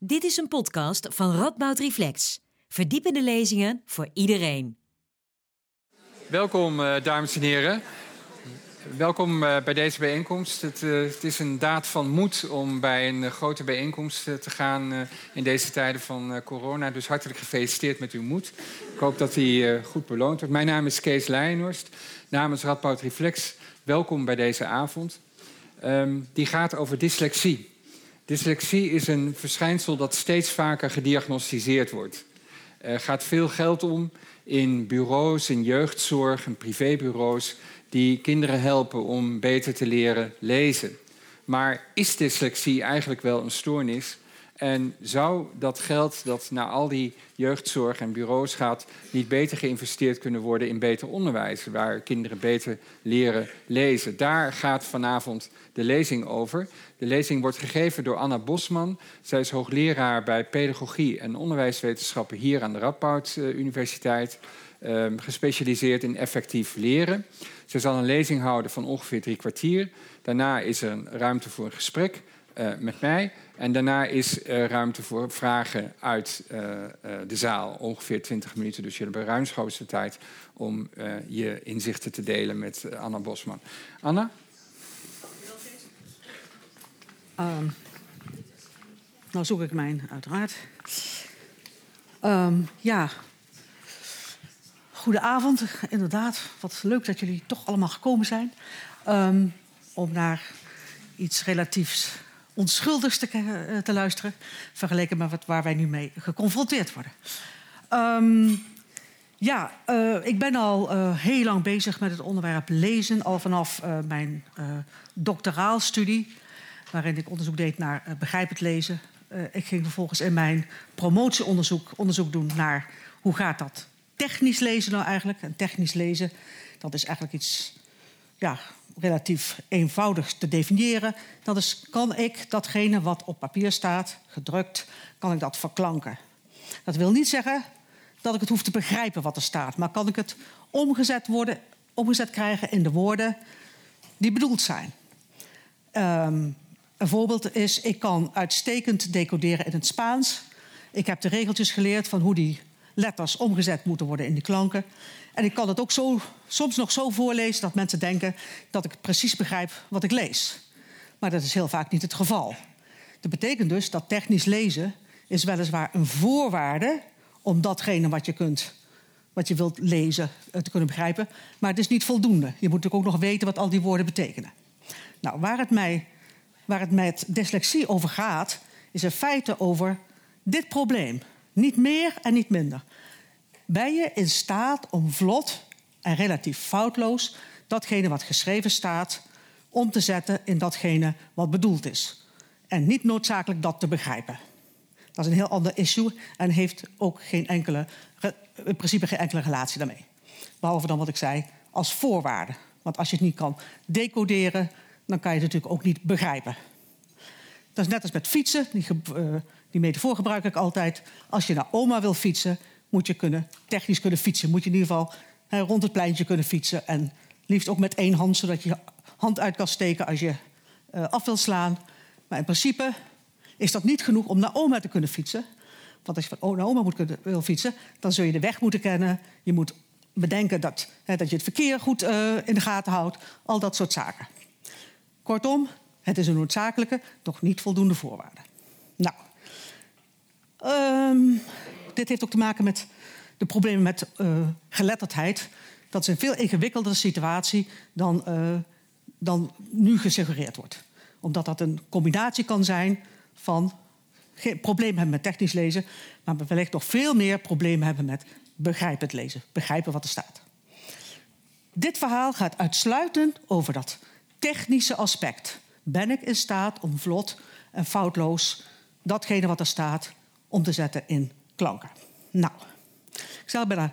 Dit is een podcast van Radboud Reflex. Verdiepende lezingen voor iedereen. Welkom, uh, dames en heren. Welkom uh, bij deze bijeenkomst. Het, uh, het, is een daad van moed om bij een grote bijeenkomst te gaan in deze tijden van corona. Dus hartelijk gefeliciteerd met uw moed. Ik hoop dat die goed beloond wordt. Mijn naam is Kees Leijenhorst. Namens Radboud Reflex, welkom bij deze avond. Um, die gaat over dyslexie. Dyslexie is een verschijnsel dat steeds vaker gediagnosticeerd wordt. Er gaat veel geld om in bureaus, in jeugdzorg en privébureaus die kinderen helpen om beter te leren lezen. Maar is dyslexie eigenlijk wel een stoornis? En zou dat geld dat naar al die jeugdzorg en bureaus gaat, niet beter geïnvesteerd kunnen worden in beter onderwijs, waar kinderen beter leren lezen? Daar gaat vanavond de lezing over. De lezing wordt gegeven door Anna Bosman. Zij is hoogleraar bij pedagogie en onderwijswetenschappen hier aan de Radboud eh, Universiteit, ehm, gespecialiseerd in effectief leren. Ze zal een lezing houden van ongeveer drie kwartier. Daarna is er ruimte voor een gesprek uh, met mij. En daarna is er ruimte voor vragen uit uh, uh, de zaal. Ongeveer 20 minuten, dus je hebt ruimschoots de tijd om je inzichten te delen met Anna Bosman. Anna? Um, nou zoek ik mijn, uiteraard. Um, ja. Goedenavond, inderdaad. Wat leuk dat jullie toch allemaal gekomen zijn. Um, om naar iets relatiefs onschuldigs te, uh, te luisteren, vergeleken met waar wij nu mee geconfronteerd worden. Um, ja, uh, ik ben al uh, heel lang bezig met het onderwerp lezen, al vanaf mijn doctoraalstudie, waarin ik onderzoek deed naar begrijpend lezen. ik ging vervolgens in mijn promotieonderzoek onderzoek doen naar hoe gaat dat technisch lezen nou eigenlijk. En technisch lezen, dat is eigenlijk iets ja, relatief eenvoudig te definiëren. Dat is, kan ik datgene wat op papier staat, gedrukt, kan ik dat verklanken. Dat wil niet zeggen dat ik het hoef te begrijpen wat er staat, maar kan ik het omgezet, worden, omgezet krijgen in de woorden die bedoeld zijn. Um, een voorbeeld is, ik kan uitstekend decoderen in het Spaans. Ik heb de regeltjes geleerd van hoe die letters omgezet moeten worden in die klanken. En ik kan het ook zo, soms nog zo voorlezen dat mensen denken dat ik precies begrijp wat ik lees. Maar dat is heel vaak niet het geval. Dat betekent dus dat technisch lezen is weliswaar een voorwaarde om datgene wat je kunt, wat je wilt lezen, eh, te kunnen begrijpen. Maar het is niet voldoende. Je moet natuurlijk ook nog weten wat al die woorden betekenen. Nou, waar het mij, waar het met dyslexie over gaat, is in feite over dit probleem. Niet meer en niet minder ben je in staat om vlot en relatief foutloos datgene wat geschreven staat om te zetten in datgene wat bedoeld is. En niet noodzakelijk dat te begrijpen. Dat is een heel ander issue en heeft ook geen enkele, in principe geen enkele relatie daarmee. Behalve dan wat ik zei, als voorwaarde. Want als je het niet kan decoderen, dan kan je het natuurlijk ook niet begrijpen. Dat is net als met fietsen, die, uh, die metafoor gebruik ik altijd. Als je naar oma wil fietsen, moet je kunnen, technisch kunnen fietsen. Moet je in ieder geval rond het pleintje kunnen fietsen. En liefst ook met één hand, zodat je hand uit kan steken als je uh, af wil slaan. Maar in principe is dat niet genoeg om naar oma te kunnen fietsen. Want als je van naar oma moet kunnen, wil fietsen, dan zul je de weg moeten kennen. Je moet bedenken dat, dat je het verkeer goed uh, in de gaten houdt. Al dat soort zaken. Kortom, het is een noodzakelijke, toch niet voldoende voorwaarde. Nou, um, dit heeft ook te maken met de problemen met uh, geletterdheid. Dat is een veel ingewikkeldere situatie dan, uh, dan nu gesuggereerd wordt. Omdat dat een combinatie kan zijn van geen probleem hebben met technisch lezen, maar wellicht nog veel meer problemen hebben met begrijpend lezen, begrijpen wat er staat. Dit verhaal gaat uitsluitend over dat technische aspect. Ben ik in staat om vlot en foutloos datgene wat er staat om te zetten in klanken. Nou, ik zelf ben daar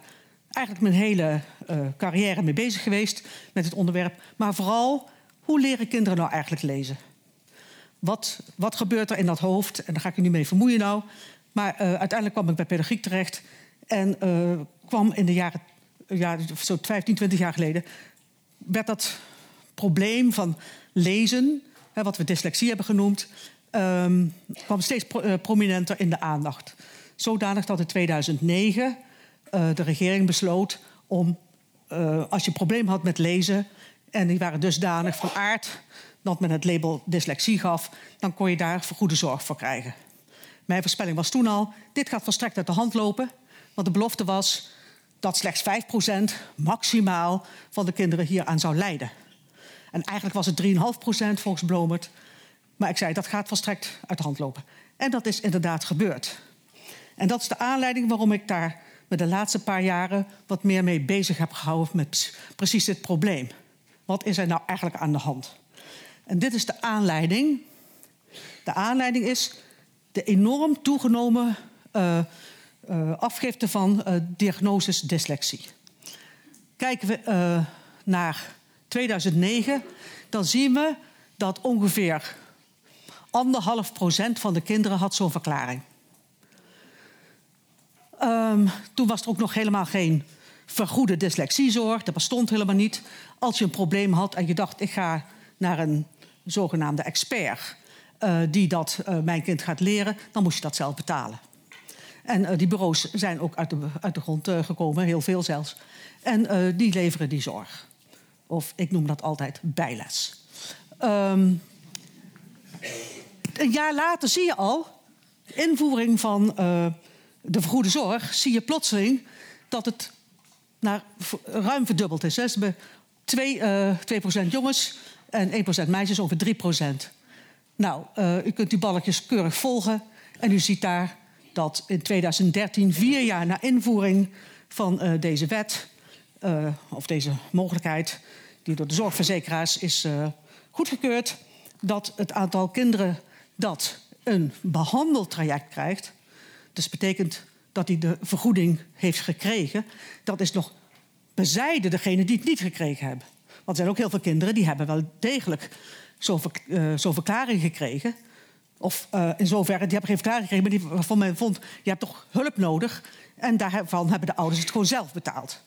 eigenlijk mijn hele uh, carrière mee bezig geweest met het onderwerp. Maar vooral, hoe leren kinderen nou eigenlijk lezen? Wat, wat gebeurt er in dat hoofd? En daar ga ik je nu mee vermoeien nou. Maar uh, uiteindelijk kwam ik bij pedagogiek terecht. En uh, kwam in de jaren, ja, zo 15, 20 jaar geleden... werd dat probleem van lezen, hè, wat we dyslexie hebben genoemd... ehm, kwam steeds pro- eh, prominenter in de aandacht. Zodanig dat in 2009 eh, de regering besloot om, eh, als je een probleem had met lezen... en die waren dusdanig van aard dat men het label dyslexie gaf... dan kon je daar vergoede zorg voor krijgen. Mijn voorspelling was toen al, dit gaat volstrekt uit de hand lopen... want de belofte was dat slechts 5% maximaal van de kinderen hieraan zou lijden. En eigenlijk was het 3,5% volgens Blomert. Maar ik zei, dat gaat volstrekt uit de hand lopen. En dat is inderdaad gebeurd. En dat is de aanleiding waarom ik daar me de laatste paar jaren wat meer mee bezig heb gehouden met precies dit probleem. Wat is er nou eigenlijk aan de hand? En dit is de aanleiding. De aanleiding is de enorm toegenomen uh, uh, afgifte van uh, diagnoses dyslexie. Kijken we naar 2009, dan zien we dat ongeveer anderhalf procent van de kinderen had zo'n verklaring. Um, toen was er ook nog helemaal geen vergoede dyslexiezorg. Dat bestond helemaal niet. Als je een probleem had en je dacht, ik ga naar een zogenaamde expert... Uh, die dat uh, mijn kind gaat leren, dan moest je dat zelf betalen. En uh, die bureaus zijn ook uit de, uit de grond gekomen, heel veel zelfs. En die leveren die zorg. Of ik noem dat altijd bijles. Um, een jaar later zie je al, invoering van de vergoede zorg, zie je plotseling dat het naar, ruim verdubbeld is. Ze hebben 2, uh, 2 jongens en 1% meisjes, ongeveer 3% Nou, uh, u kunt die balletjes keurig volgen en u ziet daar dat in 2013, vier jaar na invoering van uh, deze wet, uh, of deze mogelijkheid, die door de zorgverzekeraars is goedgekeurd, dat het aantal kinderen dat een behandeltraject krijgt, dus betekent dat hij de vergoeding heeft gekregen, dat is nog bezijden degene die het niet gekregen hebben. Want er zijn ook heel veel kinderen die hebben wel degelijk zo'n uh, zo verklaring gekregen. Of uh, in zoverre, die hebben geen verklaring gekregen, maar die, waarvan men vond, je hebt toch hulp nodig. En daarvan hebben de ouders het gewoon zelf betaald.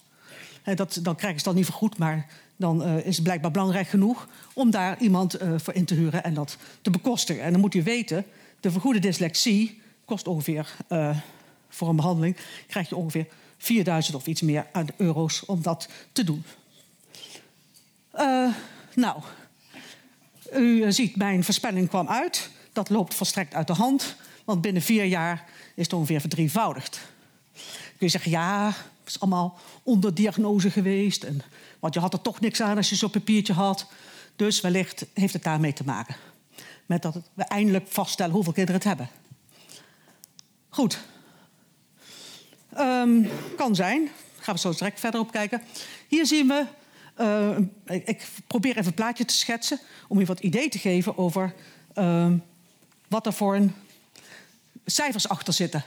Dat, dan krijgen ze dat niet vergoed, maar dan uh, is het blijkbaar belangrijk genoeg om daar iemand voor in te huren en dat te bekostigen. En dan moet u weten, de vergoede dyslexie kost ongeveer uh, voor een behandeling krijg je ongeveer 4000 of iets meer aan euro's om dat te doen. nou, u ziet, mijn voorspelling kwam uit. Dat loopt volstrekt uit de hand, want binnen vier jaar is het ongeveer verdrievoudigd. Kun je zeggen, ja, het is allemaal onder diagnose geweest. En, want je had er toch niks aan als je zo'n papiertje had. Dus wellicht heeft het daarmee te maken. Met dat we eindelijk vaststellen hoeveel kinderen het hebben. Goed. Um, kan zijn. Gaan we zo direct verder op kijken. Hier zien we... Uh, ik probeer even een plaatje te schetsen... om u wat idee te geven over... Uh, wat er voor een cijfers achter zitten.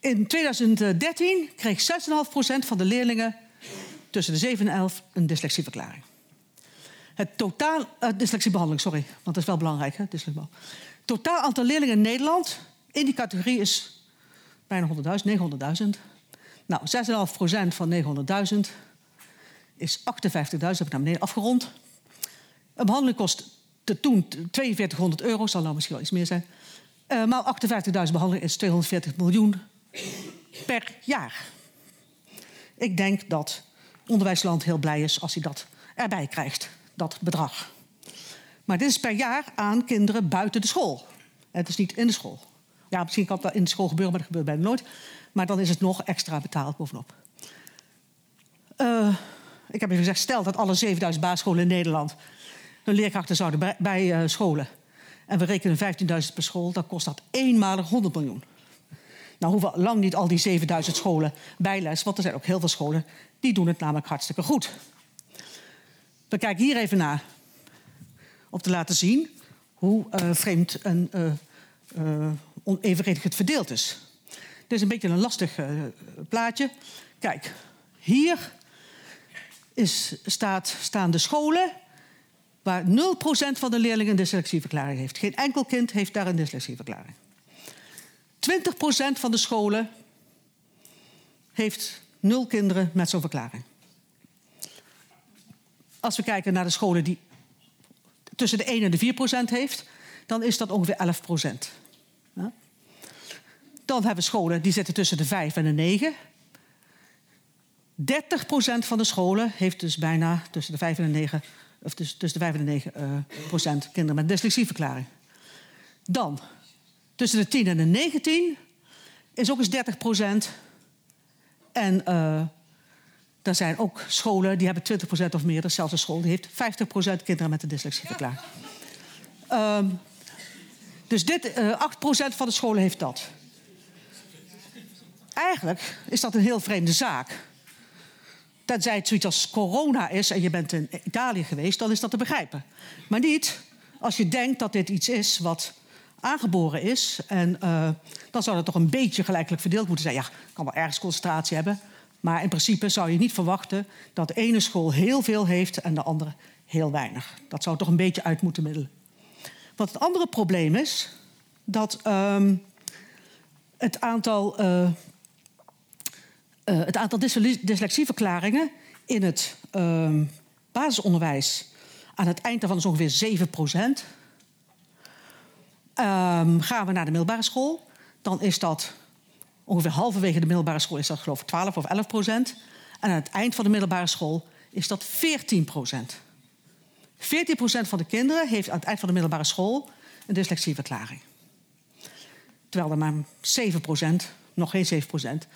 In 2013 kreeg 6,5% van de leerlingen tussen de 7 en 11 een dyslexieverklaring. Het totaal, uh, dyslexiebehandeling, sorry, want dat is wel belangrijk, hè, dyslexiebehandeling. Totaal aantal leerlingen in Nederland in die categorie is bijna 100.000, 900.000. Nou, 6,5% van 900.000 is 58.000, heb ik naar beneden afgerond. Een behandeling kost te toen 4200 euro, zal nou misschien wel iets meer zijn. Uh, maar 58.000 behandeling is 240 miljoen per jaar. Ik denk dat onderwijsland heel blij is als hij dat erbij krijgt, dat bedrag. Maar dit is per jaar aan kinderen buiten de school. Het is niet in de school. Ja, misschien kan dat in de school gebeuren, maar dat gebeurt bijna nooit. Maar dan is het nog extra betaald bovenop. Uh, ik heb even gezegd, stel dat alle 7000 basisscholen in Nederland hun leerkrachten zouden bij, uh, scholen. En we rekenen 15.000 per school, dan kost dat eenmalig 100 miljoen. Nou hoeven lang niet al die 7000 scholen bijles, want er zijn ook heel veel scholen die doen het namelijk hartstikke goed. We kijken hier even naar om te laten zien hoe uh, vreemd en uh, uh, onevenredig het verdeeld is. Dit is een beetje een lastig plaatje. Kijk, hier is, staat, staan de scholen waar 0% van de leerlingen een dyslexieverklaring heeft. Geen enkel kind heeft daar een dyslexieverklaring. 20% van de scholen heeft nul kinderen met zo'n verklaring. Als we kijken naar de scholen die tussen de 1 en de 4 procent heeft, dan is dat ongeveer 11 procent. Ja? Dan hebben we scholen die zitten tussen de 5 en de 9. 30 procent van de scholen heeft dus bijna tussen de 5 en de 9, of tussen de 5 en de 9 uh, procent kinderen met dyslexieverklaring. Dan tussen de 10 en de 19 is ook eens 30 procent. En uh, er zijn ook scholen die hebben 20 procent of meer. Dezelfde school die heeft 50 procent kinderen met een dyslexieverklaring. Ja. Um, dus dit, uh, 8 procent van de scholen heeft dat. Eigenlijk is dat een heel vreemde zaak. Tenzij het zoiets als corona is en je bent in Italië geweest, dan is dat te begrijpen. Maar niet als je denkt dat dit iets is wat aangeboren is. En uh, dan zou dat toch een beetje gelijkelijk verdeeld moeten zijn. Ja, kan wel ergens concentratie hebben. Maar in principe zou je niet verwachten dat de ene school heel veel heeft en de andere heel weinig. Dat zou toch een beetje uit moeten middelen. Wat het andere probleem is, dat um, het aantal, uh, uh, het aantal dyslexieverklaringen in het uh, basisonderwijs aan het eind daarvan is ongeveer 7 procent. Um, gaan we naar de middelbare school, dan is dat ongeveer halverwege de middelbare school is dat geloof ik 12 of 11 procent. En aan het eind van de middelbare school is dat 14 procent. 14 procent van de kinderen heeft aan het eind van de middelbare school een dyslexieverklaring. Terwijl er maar 7 procent, nog geen 7 procent,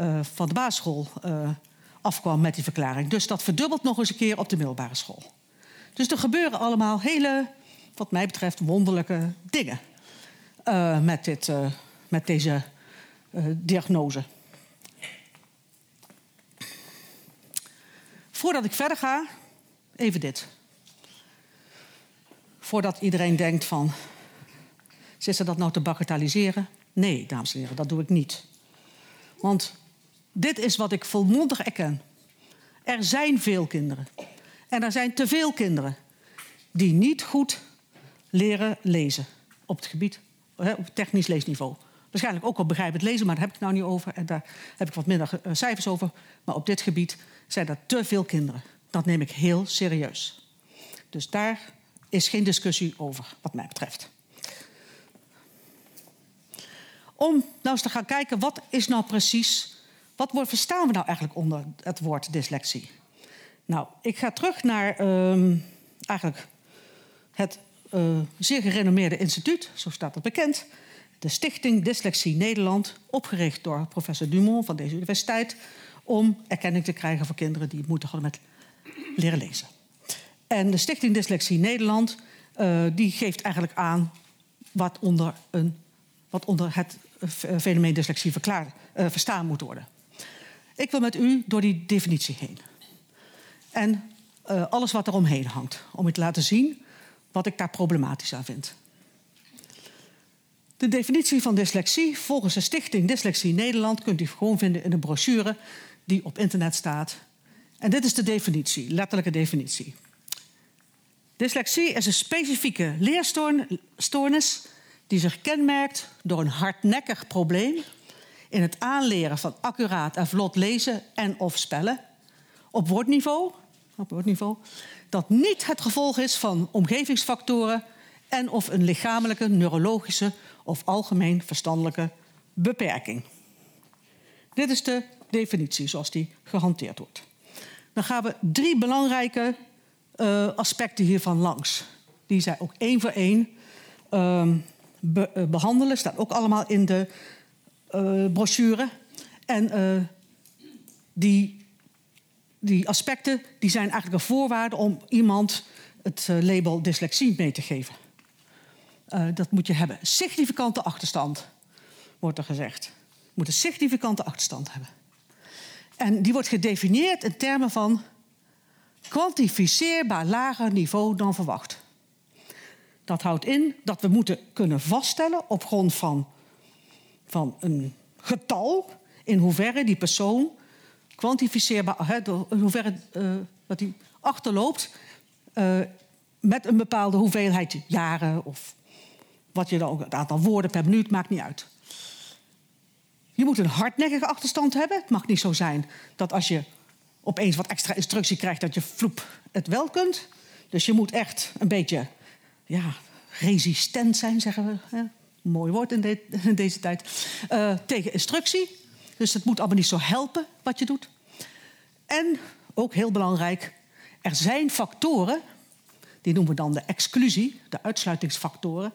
uh, van de basisschool uh, afkwam met die verklaring. Dus dat verdubbelt nog eens een keer op de middelbare school. Dus er gebeuren allemaal hele, wat mij betreft, wonderlijke dingen uh, met, dit, met deze diagnose. Voordat ik verder ga, even dit. Voordat iedereen denkt van, zit ze dat nou te bagatelliseren? Nee, dames en heren, dat doe ik niet. Want dit is wat ik volmondig erken. Er zijn veel kinderen. En er zijn te veel kinderen die niet goed leren lezen op het gebied, op technisch leesniveau. Waarschijnlijk ook wel begrijpend lezen, maar daar heb ik het nou niet over. En daar heb ik wat minder uh, cijfers over. Maar op dit gebied zijn er te veel kinderen. Dat neem ik heel serieus. Dus daar is geen discussie over, wat mij betreft. Om nou eens te gaan kijken, wat is nou precies... wat verstaan we nou eigenlijk onder het woord dyslexie? Nou, ik ga terug naar um, eigenlijk het uh, zeer gerenommeerde instituut, zo staat het bekend... de Stichting Dyslexie Nederland, opgericht door professor Dumont van deze universiteit... om erkenning te krijgen voor kinderen die moeite hadden met leren lezen. En de Stichting Dyslexie Nederland uh, die geeft eigenlijk aan wat onder, een, wat onder het fenomeen dyslexie uh, verstaan moet worden. Ik wil met u door die definitie heen. En alles wat eromheen hangt. Om u te laten zien wat ik daar problematisch aan vind. De definitie van dyslexie volgens de Stichting Dyslexie Nederland kunt u gewoon vinden in een brochure die op internet staat. En dit is de definitie, letterlijke definitie. Dyslexie is een specifieke leerstoornis die zich kenmerkt door een hardnekkig probleem in het aanleren van accuraat en vlot lezen en of spellen op woordniveau, op woordniveau dat niet het gevolg is van omgevingsfactoren en of een lichamelijke, neurologische of algemeen verstandelijke beperking. Dit is de definitie zoals die gehanteerd wordt. Dan gaan we drie belangrijke uh, aspecten hiervan langs. Die zij ook één voor één uh, be behandelen. Staat ook allemaal in de uh, brochure. En die, die aspecten die zijn eigenlijk een voorwaarde om iemand het label dyslexie mee te geven. Dat moet je hebben. Significante achterstand, wordt er gezegd. Moet een significante achterstand hebben. En die wordt gedefinieerd in termen van kwantificeerbaar lager niveau dan verwacht. Dat houdt in dat we moeten kunnen vaststellen op grond van, van een getal in hoeverre die persoon kwantificeerbaar, in hoeverre uh, wat hij achterloopt uh, met een bepaalde hoeveelheid jaren of wat je dan ook, het aantal woorden per minuut maakt niet uit. Je moet een hardnekkige achterstand hebben. Het mag niet zo zijn dat als je opeens wat extra instructie krijgt dat je vloep het wel kunt. Dus je moet echt een beetje ja, resistent zijn, zeggen we. Mooi woord in, deze tijd. Uh, tegen instructie. Dus het moet allemaal niet zo helpen wat je doet. En ook heel belangrijk, er zijn factoren, die noemen we dan de exclusie, de uitsluitingsfactoren,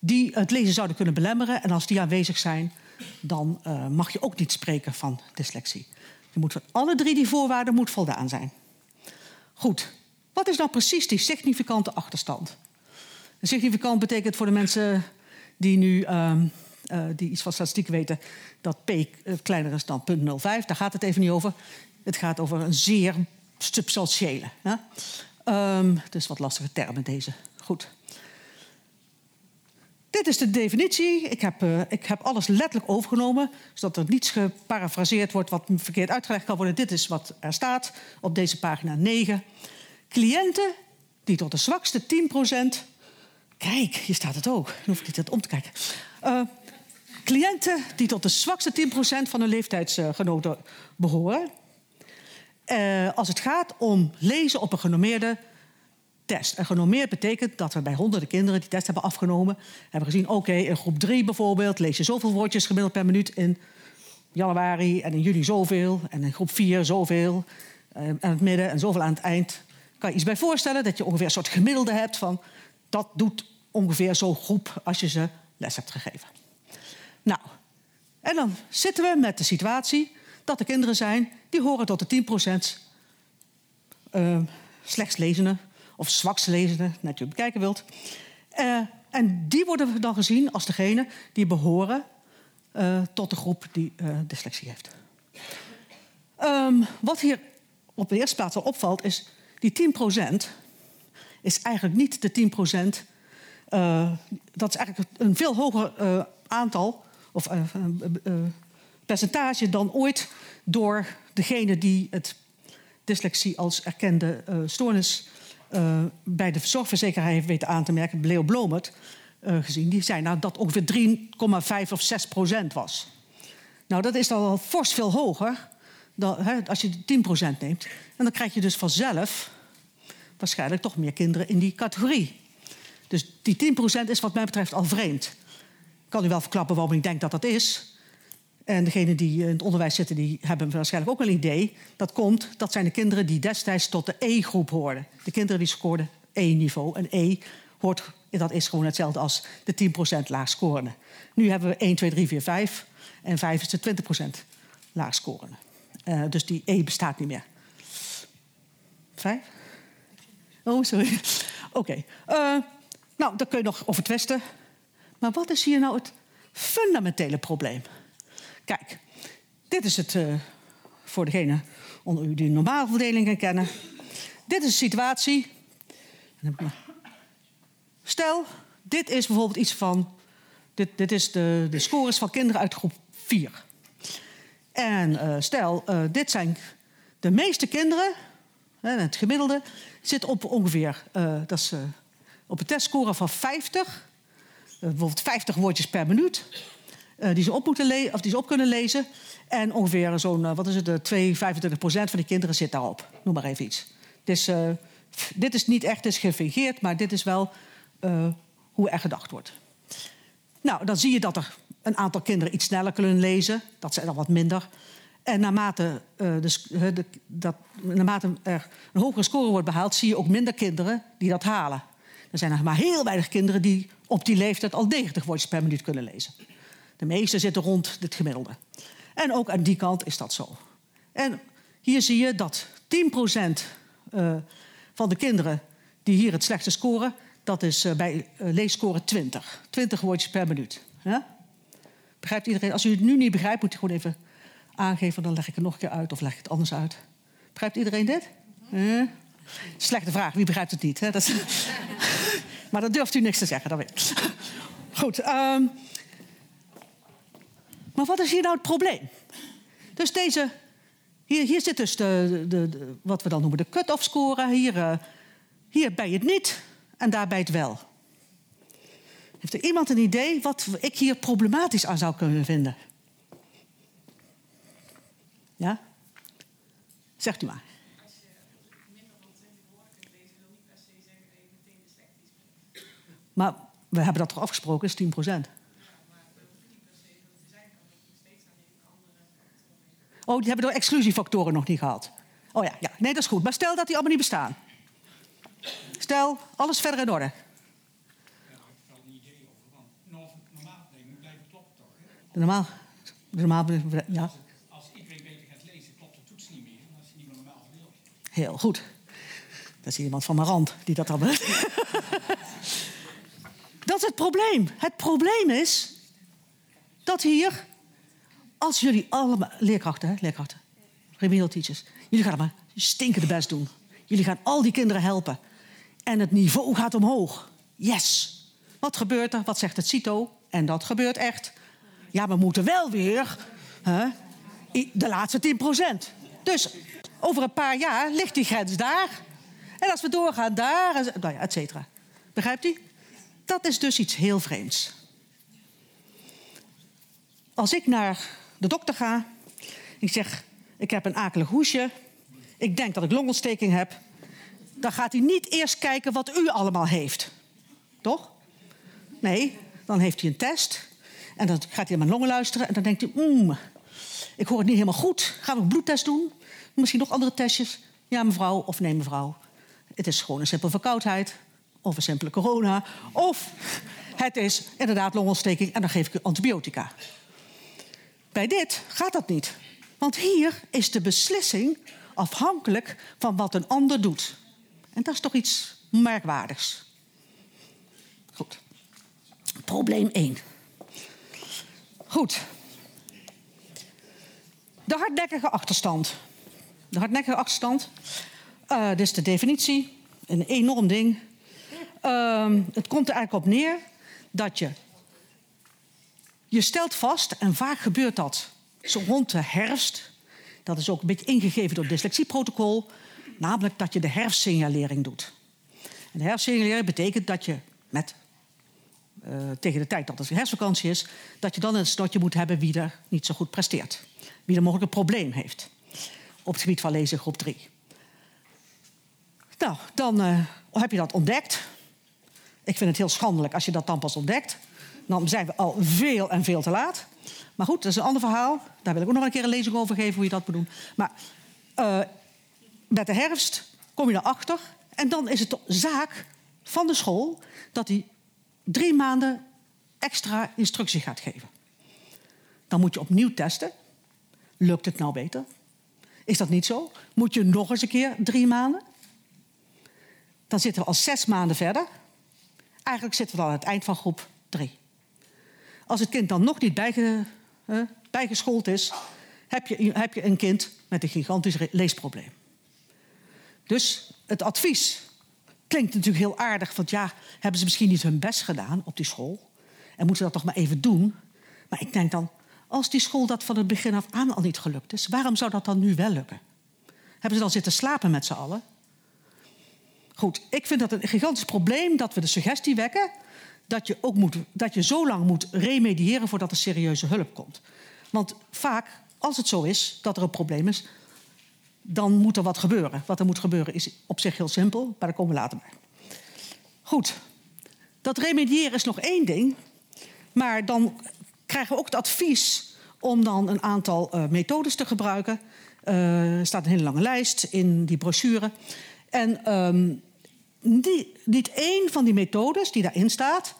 die het lezen zouden kunnen belemmeren. En als die aanwezig zijn, dan uh, mag je ook niet spreken van dyslexie. Je moet van alle drie die voorwaarden moet voldaan zijn. Goed, wat is nou precies die significante achterstand? Significant betekent voor de mensen die nu uh, uh, die iets van statistiek weten dat p kleiner is dan 0,05. Daar gaat het even niet over. Het gaat over een zeer substantiële. Ja? Um, dus wat lastige termen deze. Goed. Dit is de definitie. Ik heb, uh, ik heb alles letterlijk overgenomen, zodat er niets geparafraseerd wordt wat verkeerd uitgelegd kan worden. Dit is wat er staat op deze pagina 9. Cliënten die tot de zwakste 10%. Kijk, hier staat het ook. Dan hoef ik niet om te kijken. Uh, cliënten die tot de zwakste 10% van hun leeftijdsgenoten behoren. Uh, als het gaat om lezen op een genormeerde test. En genormeerd betekent dat we bij honderden kinderen die test hebben afgenomen, hebben gezien: oké, okay, in groep 3 bijvoorbeeld lees je zoveel woordjes gemiddeld per minuut in januari en in juli zoveel, en in groep 4 zoveel, uh, aan het midden en zoveel aan het eind. Kan je iets bij voorstellen dat je ongeveer een soort gemiddelde hebt van dat doet ongeveer zo'n groep als je ze les hebt gegeven. Nou, en dan zitten we met de situatie dat er kinderen zijn die horen tot de 10% uh, slechts lezenden of zwakst lezenden, net je bekijken wilt. Uh, en die worden dan gezien als degene die behoren uh, tot de groep die uh, dyslexie heeft. Um, wat hier op de eerste plaats al opvalt is die 10% is eigenlijk niet de 10%. Uh, dat is eigenlijk een veel hoger aantal of percentage dan ooit door degene die het dyslexie als erkende stoornis bij de zorgverzekeraar heeft weten aan te merken, Leo Blomert, uh, gezien. Die zei nou, dat ongeveer 3,5 of 6 procent was. Nou, dat is dan al fors veel hoger dan, hè, als je 10 procent neemt. En dan krijg je dus vanzelf waarschijnlijk toch meer kinderen in die categorie. Dus die 10 procent is wat mij betreft al vreemd. Ik kan u wel verklappen waarom ik denk dat dat is. En degenen die in het onderwijs zitten, die hebben waarschijnlijk ook een idee. Dat komt, dat zijn de kinderen die destijds tot de E-groep hoorden. De kinderen die scoorden E-niveau. En E hoort, dat is gewoon hetzelfde als de 10% laag scorende. Nu hebben we 1, 2, 3, 4, 5. En 5 is de 20% laag scorende. Uh, dus die E bestaat niet meer. Vijf? Oh, sorry. Oké. Uh, nou, daar kun je nog over twisten. Maar wat is hier nou het fundamentele probleem? Kijk, dit is het uh, voor degene onder u die normale verdelingen kennen. Dit is de situatie. Stel, dit is bijvoorbeeld iets van. Dit, dit is de, de scores van kinderen uit groep 4. En uh, stel, uh, dit zijn de meeste kinderen, het gemiddelde, zit op ongeveer dat is, op een testscore van 50. bijvoorbeeld 50 woordjes per minuut. Uh, die, ze op moeten of die ze op kunnen lezen. En ongeveer zo'n, uh, wat is het, uh, 2, 25 procent van die kinderen zit daarop. Noem maar even iets. Dus dit is niet echt is gefingeerd, maar dit is wel hoe er gedacht wordt. Nou, dan zie je dat er een aantal kinderen iets sneller kunnen lezen. Dat zijn dan wat minder. En naarmate, dus, de, dat, naarmate er een hogere score wordt behaald, zie je ook minder kinderen die dat halen. Er zijn er maar heel weinig kinderen die op die leeftijd al 90 woordjes per minuut kunnen lezen. De meeste zitten rond het gemiddelde. En ook aan die kant is dat zo. En hier zie je dat 10% uh, van de kinderen die hier het slechtste scoren, dat is uh, bij leesscore 20. 20 woordjes per minuut. Begrijpt iedereen? Als u het nu niet begrijpt, moet u gewoon even aangeven. Dan leg ik het nog een keer uit of leg ik het anders uit. Begrijpt iedereen dit? Slechte vraag, wie begrijpt het niet? Hè? Dat is... maar dan durft u niks te zeggen, dat weet. Goed. Um, maar wat is hier nou het probleem? Dus deze, hier, hier zit dus de, de, wat we dan noemen de cut-off score. Hier, uh, hier bij het niet en daar bij het wel. Heeft er iemand een idee wat ik hier problematisch aan zou kunnen vinden? Ja? Zegt u maar. Als je minder dan 20 woorden kunt lezen, wil niet per se zeggen meteen. Maar we hebben dat toch afgesproken, is 10 procent. Oh, die hebben de exclusiefactoren nog niet gehad. Oh ja, ja, nee, dat is goed. Maar stel dat die allemaal niet bestaan. Stel, alles verder in orde. Ik? De normaal, de normaal, ja, Als iedereen beter gaat lezen, klopt de toets niet meer. Als je niet meer normaal leert. heel goed. Dat is iemand van mijn rand die dat dan... dat is het probleem. Het probleem is dat hier, als jullie allemaal... Leerkrachten, hè? Leerkrachten. Remedial teachers. Jullie gaan maar stinkende best doen. Jullie gaan al die kinderen helpen. En het niveau gaat omhoog. Yes. Wat gebeurt er? Wat zegt het CITO? En dat gebeurt echt. Ja, we moeten wel weer hè, de laatste 10% Dus over een paar jaar ligt die grens daar. En als we doorgaan daar, nou ja, et cetera. Begrijpt u? Dat is dus iets heel vreemds. Als ik naar de dokter ga, ik zeg, ik heb een akelig hoesje, ik denk dat ik longontsteking heb, dan gaat hij niet eerst kijken wat u allemaal heeft. Toch? Nee, dan heeft hij een test. En dan gaat hij naar mijn longen luisteren. En dan denkt hij, mm, ik hoor het niet helemaal goed. Gaan we een bloedtest doen? Misschien nog andere testjes? Ja, mevrouw, of nee, mevrouw. Het is gewoon een simpele verkoudheid. Of een simpele corona. Of het is inderdaad longontsteking en dan geef ik u antibiotica. Bij dit gaat dat niet. Want hier is de beslissing afhankelijk van wat een ander doet. En dat is toch iets merkwaardigs. Goed. Probleem 1. Goed. De hardnekkige achterstand. De hardnekkige achterstand. eh, dit is de definitie. Een enorm ding. Ehm, het komt er eigenlijk op neer dat je. Je stelt vast, en vaak gebeurt dat zo rond de herfst. Dat is ook een beetje ingegeven door het dyslexieprotocol. Namelijk dat je de herfstsignalering doet. De herfstsignalering betekent dat je met eh, tegen de tijd dat het herfstvakantie is, dat je dan een snotje moet hebben wie er niet zo goed presteert. Wie er mogelijk een probleem heeft. Op het gebied van lezen groep 3. Nou, dan eh, heb je dat ontdekt. Ik vind het heel schandelijk als je dat dan pas ontdekt. Dan zijn we al veel en veel te laat. Maar goed, dat is een ander verhaal. Daar wil ik ook nog een keer een lezing over geven hoe je dat moet doen. Maar eh, met de herfst kom je erachter. En dan is het zaak van de school dat die drie maanden extra instructie gaat geven. Dan moet je opnieuw testen. Lukt het nou beter? Is dat niet zo? Moet je nog eens een keer drie maanden? Dan zitten we al zes maanden verder. Eigenlijk zitten we al aan het eind van groep drie. Als het kind dan nog niet bijge, bijgeschoold is, heb je, heb je een kind met een gigantisch leesprobleem. Dus het advies klinkt natuurlijk heel aardig. Want ja, hebben ze misschien niet hun best gedaan op die school? En moeten ze dat toch maar even doen? Maar ik denk dan, als die school dat van het begin af aan al niet gelukt is, waarom zou dat dan nu wel lukken? Hebben ze dan zitten slapen met z'n allen? Goed, ik vind dat een gigantisch probleem dat we de suggestie wekken dat je, ook moet, dat je zo lang moet remediëren voordat er serieuze hulp komt. Want vaak, als het zo is dat er een probleem is, dan moet er wat gebeuren. Wat er moet gebeuren is op zich heel simpel, maar daar komen we later bij. Goed, dat remediëren is nog één ding, maar dan krijgen we ook het advies om dan een aantal eh, methodes te gebruiken. Eh, er staat een hele lange lijst in die brochure. En ehm, niet één van die methodes die daarin staat,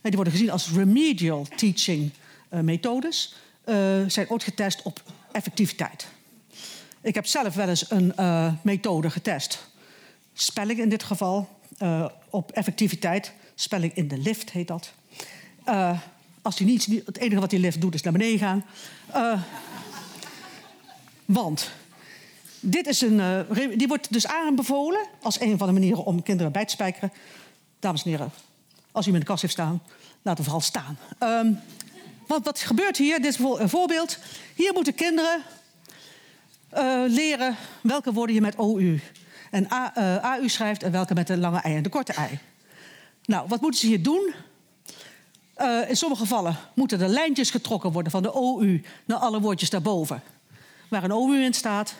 die worden gezien als remedial teaching eh, methodes, eh, zijn ooit getest op effectiviteit. Ik heb zelf wel eens een eh, methode getest. Spelling in dit geval, op effectiviteit. Spelling in de lift heet dat. Als die niets, het enige wat die lift doet is naar beneden gaan. Want dit is een, eh, die wordt dus aanbevolen als een van de manieren om kinderen bij te spijkeren. Dames en heren, als u hem in de kast heeft staan, laat hem vooral staan. Ehm, want wat gebeurt hier? Dit is een voorbeeld. Hier moeten kinderen eh, leren welke woorden je met OU en A, eh, AU schrijft en welke met de lange ei en de korte ei. Nou, wat moeten ze hier doen? In sommige gevallen moeten er lijntjes getrokken worden van de OU naar alle woordjes daarboven. Waar een OU in staat.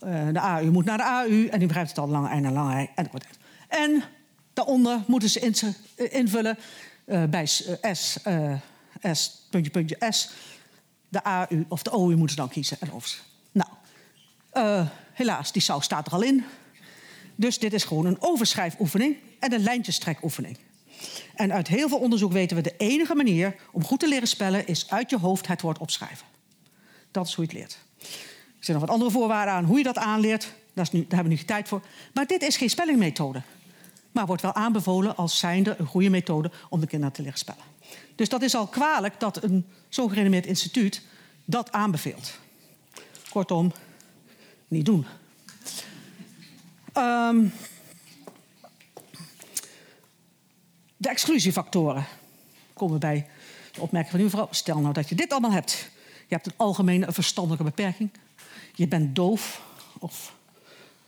Eh, de AU moet naar de AU en die begrijpt het al lange ei naar lange ei en korte ei. En Daaronder moeten ze eh, invullen eh, bij S, S, puntje, puntje, S. De AU of de OU moeten ze dan kiezen. En of Nou, helaas, die saus staat er al in. Dus dit is gewoon een overschrijfoefening en een lijntjestrekoefening. En uit heel veel onderzoek weten we de enige manier om goed te leren spellen is uit je hoofd het woord opschrijven. Dat is hoe je het leert. Er zijn nog wat andere voorwaarden aan hoe je dat aanleert. Is nu, daar hebben we nu tijd voor. Maar dit is geen spellingmethode. Maar wordt wel aanbevolen als zijnde een goede methode om de kinderen te leren spellen. Dus dat is al kwalijk dat een zo gerenommeerd instituut dat aanbeveelt. Kortom, niet doen. Ehm, de exclusiefactoren komen bij de opmerking van uw vrouw. Stel nou dat je dit allemaal hebt. Je hebt een algemene verstandelijke beperking. Je bent doof of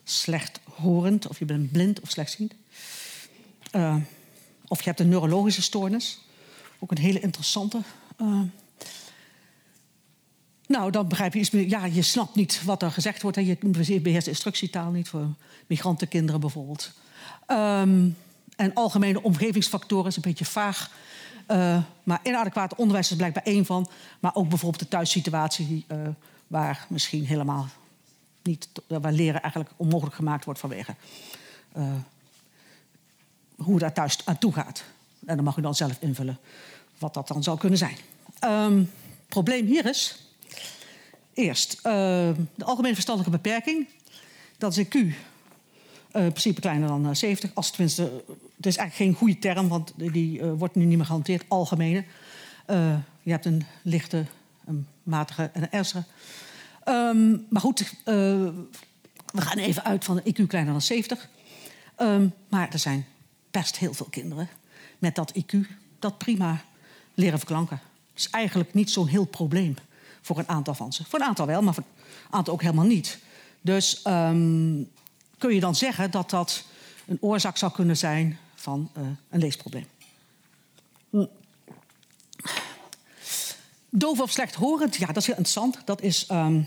slechthorend, of je bent blind of slechtziend. Eh, of je hebt een neurologische stoornis. Ook een hele interessante. eh. nou, dan begrijp je iets meer. Ja, je snapt niet wat er gezegd wordt. Hè. Je beheerst instructietaal niet voor migrantenkinderen bijvoorbeeld. Ehm, en algemene omgevingsfactoren is een beetje vaag. Eh, maar inadequaat onderwijs is blijkbaar één van. Maar ook bijvoorbeeld de thuissituatie, waar misschien helemaal niet, waar leren eigenlijk onmogelijk gemaakt wordt vanwege eh, hoe daar thuis aan toe gaat. En dan mag u dan zelf invullen wat dat dan zou kunnen zijn. Ehm probleem hier is, eerst eh, de algemene verstandelijke beperking. Dat is een Q. Eh, in principe kleiner dan eh, 70. Als tenminste, het is eigenlijk geen goede term, want die wordt nu niet meer gehanteerd. Algemene. Je hebt een lichte, een matige en een ernstige. Ehm, maar goed, eh, we gaan even uit van een IQ kleiner dan 70. Ehm, maar er zijn best heel veel kinderen met dat IQ dat prima leren verklanken. Dat is eigenlijk niet zo'n heel probleem voor een aantal van ze. Voor een aantal wel, maar voor een aantal ook helemaal niet. Dus ehm, kun je dan zeggen dat dat een oorzaak zou kunnen zijn van eh, een leesprobleem. Doof of slechthorend, ja, dat is heel interessant. Dat is ehm,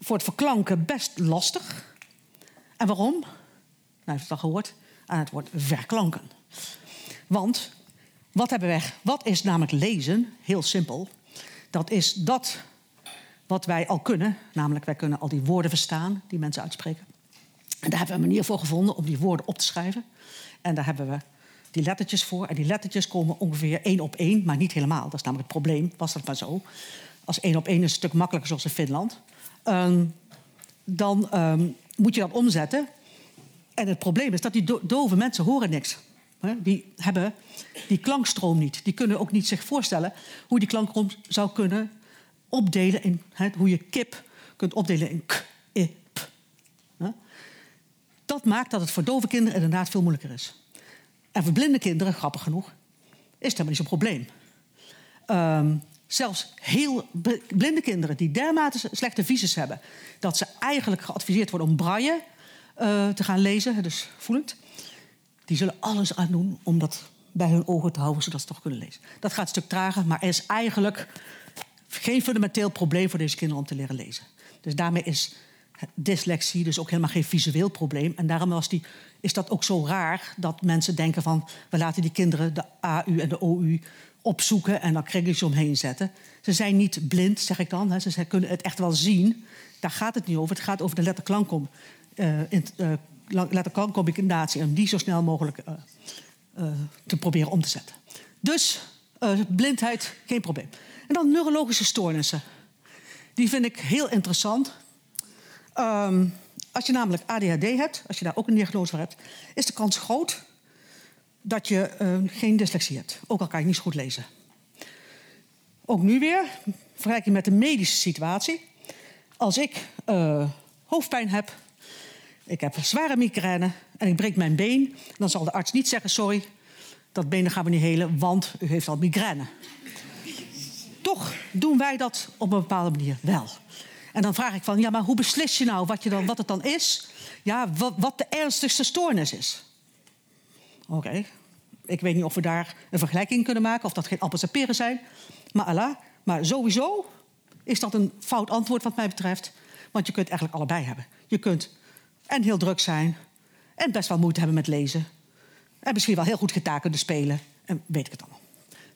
voor het verklanken best lastig. En waarom? Nou, heeft het al gehoord aan het woord verklanken. Want wat hebben wij? Wat is namelijk lezen? Heel simpel. Dat is dat wat wij al kunnen, namelijk wij kunnen al die woorden verstaan die mensen uitspreken. En daar hebben we een manier voor gevonden om die woorden op te schrijven. En daar hebben we die lettertjes voor. En die lettertjes komen ongeveer één op één, maar niet helemaal. Dat is namelijk het probleem, was dat maar zo. Als één op één is een stuk makkelijker, zoals in Finland. Ehm, dan ehm, moet je dat omzetten. En het probleem is dat die do- dove mensen horen niks. Die hebben die klankstroom niet. Die kunnen ook niet zich voorstellen hoe die klankstroom zou kunnen opdelen in hoe je kip kunt opdelen in k, i, p. Dat maakt dat het voor dove kinderen inderdaad veel moeilijker is. En voor blinde kinderen, grappig genoeg, is het helemaal niet zo'n probleem. Ehm, zelfs heel blinde kinderen die dermate slechte visus hebben... dat ze eigenlijk geadviseerd worden om braille eh, te gaan lezen, dus voelend... die zullen alles aan doen om dat bij hun ogen te houden... zodat ze toch kunnen lezen. Dat gaat een stuk trager, maar er is eigenlijk geen fundamenteel probleem voor deze kinderen om te leren lezen. Dus daarmee is dyslexie dus ook helemaal geen visueel probleem. En daarom was die, is dat ook zo raar dat mensen denken van... we laten die kinderen de AU en de OU opzoeken en dan kringeltjes omheen zetten. Ze zijn niet blind, zeg ik dan. Hè. Ze kunnen het echt wel zien. Daar gaat het niet over. Het gaat over de letterklankkom, eh, in- eh, letterklankcombinatie... en die zo snel mogelijk eh, te proberen om te zetten. Dus blindheid, geen probleem. En dan neurologische stoornissen. Die vind ik heel interessant. Ehm, als je namelijk ADHD hebt, als je daar ook een diagnose voor hebt, is de kans groot dat je eh, geen dyslexie hebt. Ook al kan je niet zo goed lezen. Ook nu weer, vergelijking met de medische situatie. Als ik eh, hoofdpijn heb, ik heb zware migraine en ik breek mijn been, dan zal de arts niet zeggen: sorry, dat been gaan we niet helen, want u heeft al migraine. Toch doen wij dat op een bepaalde manier wel. En dan vraag ik van, ja, maar hoe beslis je nou wat, je dan, wat het dan is? Ja, wat, wat de ernstigste stoornis is. Oké, ik weet niet of we daar een vergelijking kunnen maken... of dat geen appels zijn. Maar Allah, maar sowieso is dat een fout antwoord wat mij betreft. Want je kunt eigenlijk allebei hebben. Je kunt en heel druk zijn... en best wel moeite hebben met lezen. En misschien wel heel goed gitaar kunnen spelen. En weet ik het allemaal.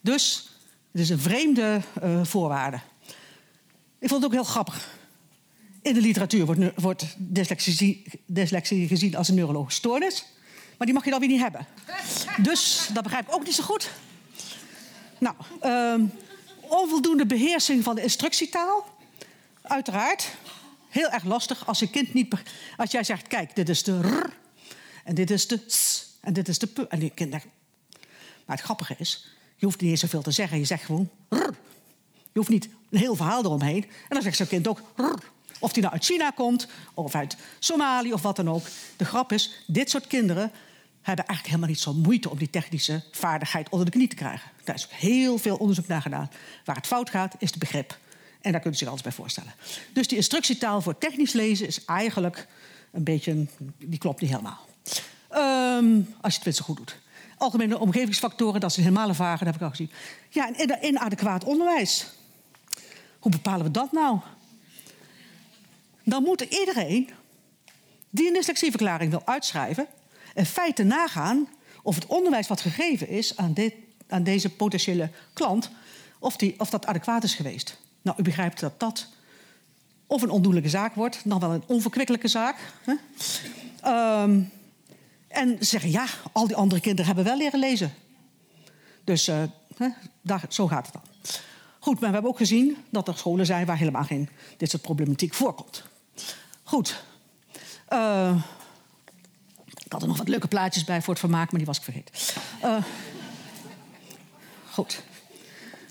Dus het is een vreemde eh, voorwaarde. Ik vond het ook heel grappig. In de literatuur wordt, wordt dyslexie, dyslexie gezien als een neurologische stoornis. Maar die mag je dan weer niet hebben. Dus dat begrijp ik ook niet zo goed. Nou, ehm, onvoldoende beheersing van de instructietaal. Uiteraard. Heel erg lastig als je kind niet... Als jij zegt, kijk, dit is de r... En dit is de s... En dit is de p... En die kind denkt... Maar het grappige is, je hoeft niet eens zoveel te zeggen. Je zegt gewoon r. Je hoeft niet een heel verhaal eromheen. En dan zegt zo'n kind ook r. Of die nou uit China komt, of uit Somalië, of wat dan ook. De grap is, dit soort kinderen hebben eigenlijk helemaal niet zo moeite om die technische vaardigheid onder de knie te krijgen. Daar is heel veel onderzoek naar gedaan. Waar het fout gaat, is het begrip. En daar kunt u zich alles bij voorstellen. Dus die instructietaal voor technisch lezen is eigenlijk een beetje... die klopt niet helemaal. Ehm, als je het tenminste goed doet. Algemene omgevingsfactoren, dat is een helemaal vage, dat heb ik al gezien. Ja, en in- inadequaat onderwijs. Hoe bepalen we dat nou? Dan moet iedereen die een dyslexieverklaring wil uitschrijven... in feite nagaan of het onderwijs wat gegeven is aan, dit- aan deze potentiële klant... Of, die, of dat adequaat is geweest. Nou, u begrijpt dat dat of een ondoenlijke zaak wordt... dan wel een onverkwikkelijke zaak. Hè? Ehm, en ze zeggen, ja, al die andere kinderen hebben wel leren lezen. Dus eh, hè, zo gaat het dan. Goed, maar we hebben ook gezien dat er scholen zijn... waar helemaal geen dit soort problematiek voorkomt. Goed. Eh, ik had er nog wat leuke plaatjes bij voor het vermaak, maar die was ik vergeten. Eh, goed.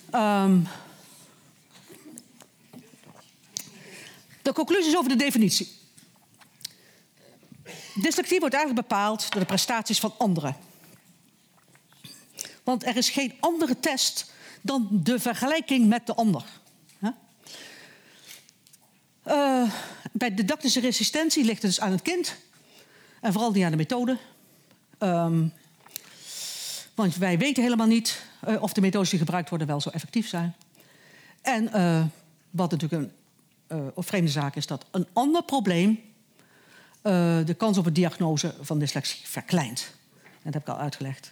Ehm, de conclusies over de definitie. Dyslexie wordt eigenlijk bepaald door de prestaties van anderen. Want er is geen andere test dan de vergelijking met de ander. Eh, bij didactische resistentie ligt het dus aan het kind. En vooral niet aan de methode. Ehm, want wij weten helemaal niet eh, of de methodes die gebruikt worden wel zo effectief zijn. En eh, wat natuurlijk een vreemde zaak is, dat een ander probleem de kans op een diagnose van dyslexie verkleint. Dat heb ik al uitgelegd.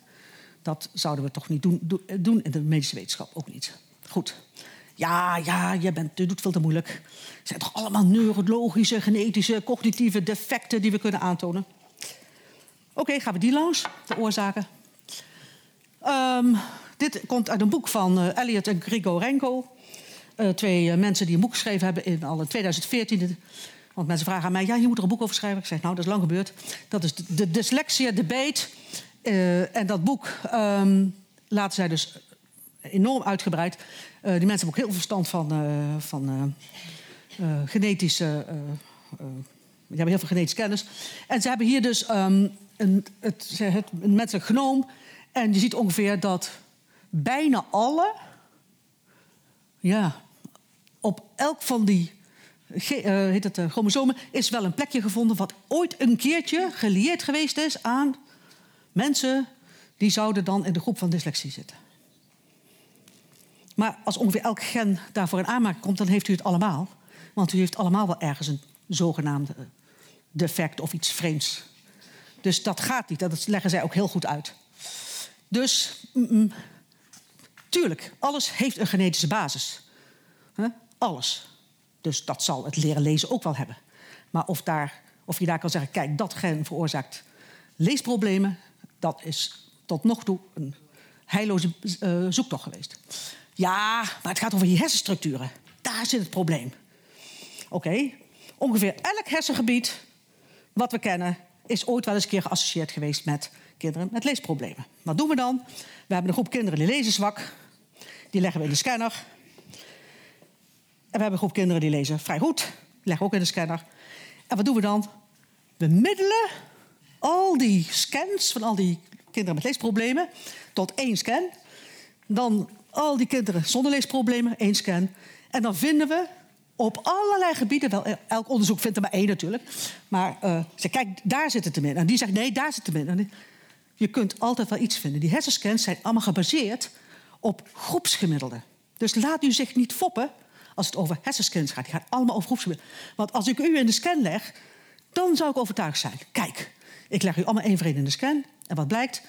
Dat zouden we toch niet doen, do- doen in de medische wetenschap ook niet. Goed. Ja, ja, je, bent, je doet veel te moeilijk. Het zijn toch allemaal neurologische, genetische, cognitieve defecten die we kunnen aantonen. Oké, gaan we die langs, de oorzaken. Ehm, dit komt uit een boek van eh, Elliot en Grigorenko. Eh, twee eh, mensen die een boek geschreven hebben in al in 2014. Want mensen vragen aan mij, ja, je moet er een boek over schrijven. Ik zeg, nou, dat is lang gebeurd. Dat is de, de Dyslexia Debate. En dat boek ehm, laten zij dus enorm uitgebreid. Eh, die mensen hebben ook heel veel verstand van, eh, van eh, genetische... die hebben heel veel genetische kennis. En ze hebben hier dus ehm, een, het, het, een menselijk genoom. En je ziet ongeveer dat bijna alle... Ja, op elk van die ge- heet het, chromosomen is wel een plekje gevonden... wat ooit een keertje gelieerd geweest is aan mensen... die zouden dan in de groep van dyslexie zitten. Maar als ongeveer elk gen daarvoor in aanmerking komt... dan heeft u het allemaal. Want u heeft allemaal wel ergens een zogenaamde eh, defect of iets vreemds. Dus dat gaat niet. Dat leggen zij ook heel goed uit. Dus, mm, mm, tuurlijk, alles heeft een genetische basis. Alles. Dus dat zal het leren lezen ook wel hebben. Maar of, daar, of je daar kan zeggen, kijk, dat gen veroorzaakt leesproblemen... dat is tot nog toe een heilloze eh, zoektocht geweest. Ja, maar het gaat over je hersenstructuren. Daar zit het probleem. Oké, ongeveer elk hersengebied wat we kennen... is ooit wel eens een keer geassocieerd geweest met kinderen met leesproblemen. Wat doen we dan? We hebben een groep kinderen die lezen zwak. Die leggen we in de scanner. En we hebben een groep kinderen die lezen vrij goed. Die leggen we ook in de scanner. En wat doen we dan? We middelen al die scans van al die kinderen met leesproblemen tot één scan. Dan al die kinderen zonder leesproblemen, één scan. En dan vinden we op allerlei gebieden, wel, elk onderzoek vindt er maar één natuurlijk. Maar eh ze kijk, daar zit het hem. En die zegt, nee, daar zit het hem in. Je kunt altijd wel iets vinden. Die hersenscans zijn allemaal gebaseerd op groepsgemiddelden. Dus laat u zich niet foppen als het over hersenscans gaat. Die gaat allemaal over groepsgemiddelden. Want als ik u in de scan leg, dan zou ik overtuigd zijn. Kijk, ik leg u allemaal één voor in de scan. En wat blijkt?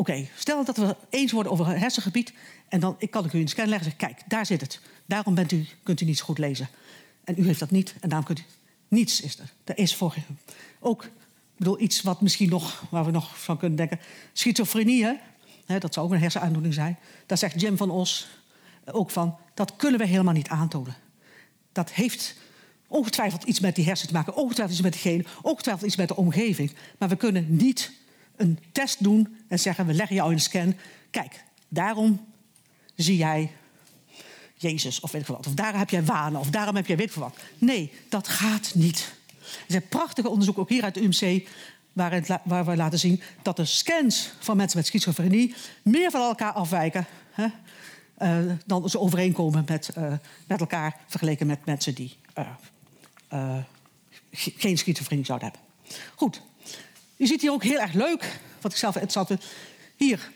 Oké, stel dat we eens worden over een hersengebied. En dan ik kan ik u een scan leggen en zeggen: kijk, daar zit het. Daarom bent u, kunt u niet zo goed lezen. En u heeft dat niet en daarom kunt u. Niets is er. Er is voor. Ook ik bedoel, iets wat misschien nog, waar we nog van kunnen denken. Schizofrenie, hè? Dat zou ook een hersenaandoening zijn. Daar zegt Jim van Os ook van. Dat kunnen we helemaal niet aantonen. Dat heeft ongetwijfeld iets met die hersen te maken. Ongetwijfeld iets met de genen. Ongetwijfeld iets met de omgeving. Maar we kunnen niet een test doen en zeggen: we leggen jou in een scan. Kijk, daarom zie jij Jezus of weet ik wat. Of daarom heb jij wanen of daarom heb jij weet ik wat. Nee, dat gaat niet. Er zijn prachtige onderzoeken, ook hier uit de UMC, waar, we laten zien dat de scans van mensen met schizofrenie meer van elkaar afwijken hè, eh, dan ze overeenkomen met, eh, met elkaar vergeleken met mensen die eh, ge- geen schizofrenie zouden hebben. Goed, je ziet hier ook heel erg leuk, wat ik zelf. Hier,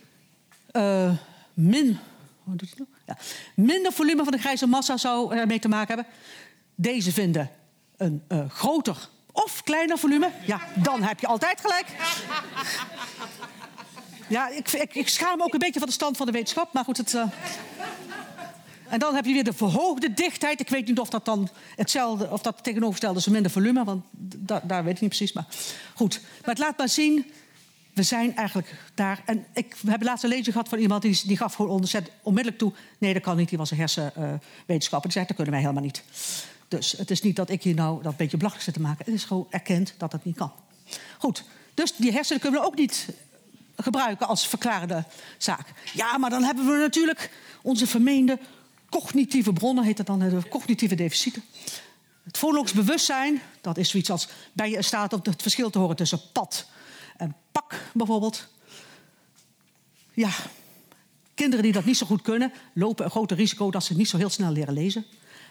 eh, min, hoe doet hij nou? Ja. minder volume van de grijze massa zou ermee te maken hebben. Deze vinden een eh, groter of kleiner volume. Ja, dan heb je altijd gelijk. Ja, ik, ik, ik schaam me ook een beetje van de stand van de wetenschap, maar goed, het. eh, En dan heb je weer de verhoogde dichtheid. Ik weet niet of dat dan hetzelfde, of dat tegenovergestelde is minder volume, want da- daar weet ik niet precies. Maar goed, maar het laat maar zien. We zijn eigenlijk daar. En ik, we hebben laatst een lezing gehad van iemand die, die gaf gewoon onderzet onmiddellijk toe. Nee, dat kan niet. Die was een hersenwetenschapper. die zei dat kunnen wij helemaal niet. Dus het is niet dat ik hier nou dat beetje belachelijk zit te maken. Het is gewoon erkend dat dat niet kan. Goed, dus die hersenen kunnen we ook niet gebruiken als verklarende zaak. Ja, maar dan hebben we natuurlijk onze vermeende cognitieve bronnen, heet dat dan, de cognitieve deficieten. Het fonologisch bewustzijn, dat is zoiets als ben je staat om het verschil te horen tussen pad en pak bijvoorbeeld. Ja, kinderen die dat niet zo goed kunnen, lopen een groter risico dat ze niet zo heel snel leren lezen.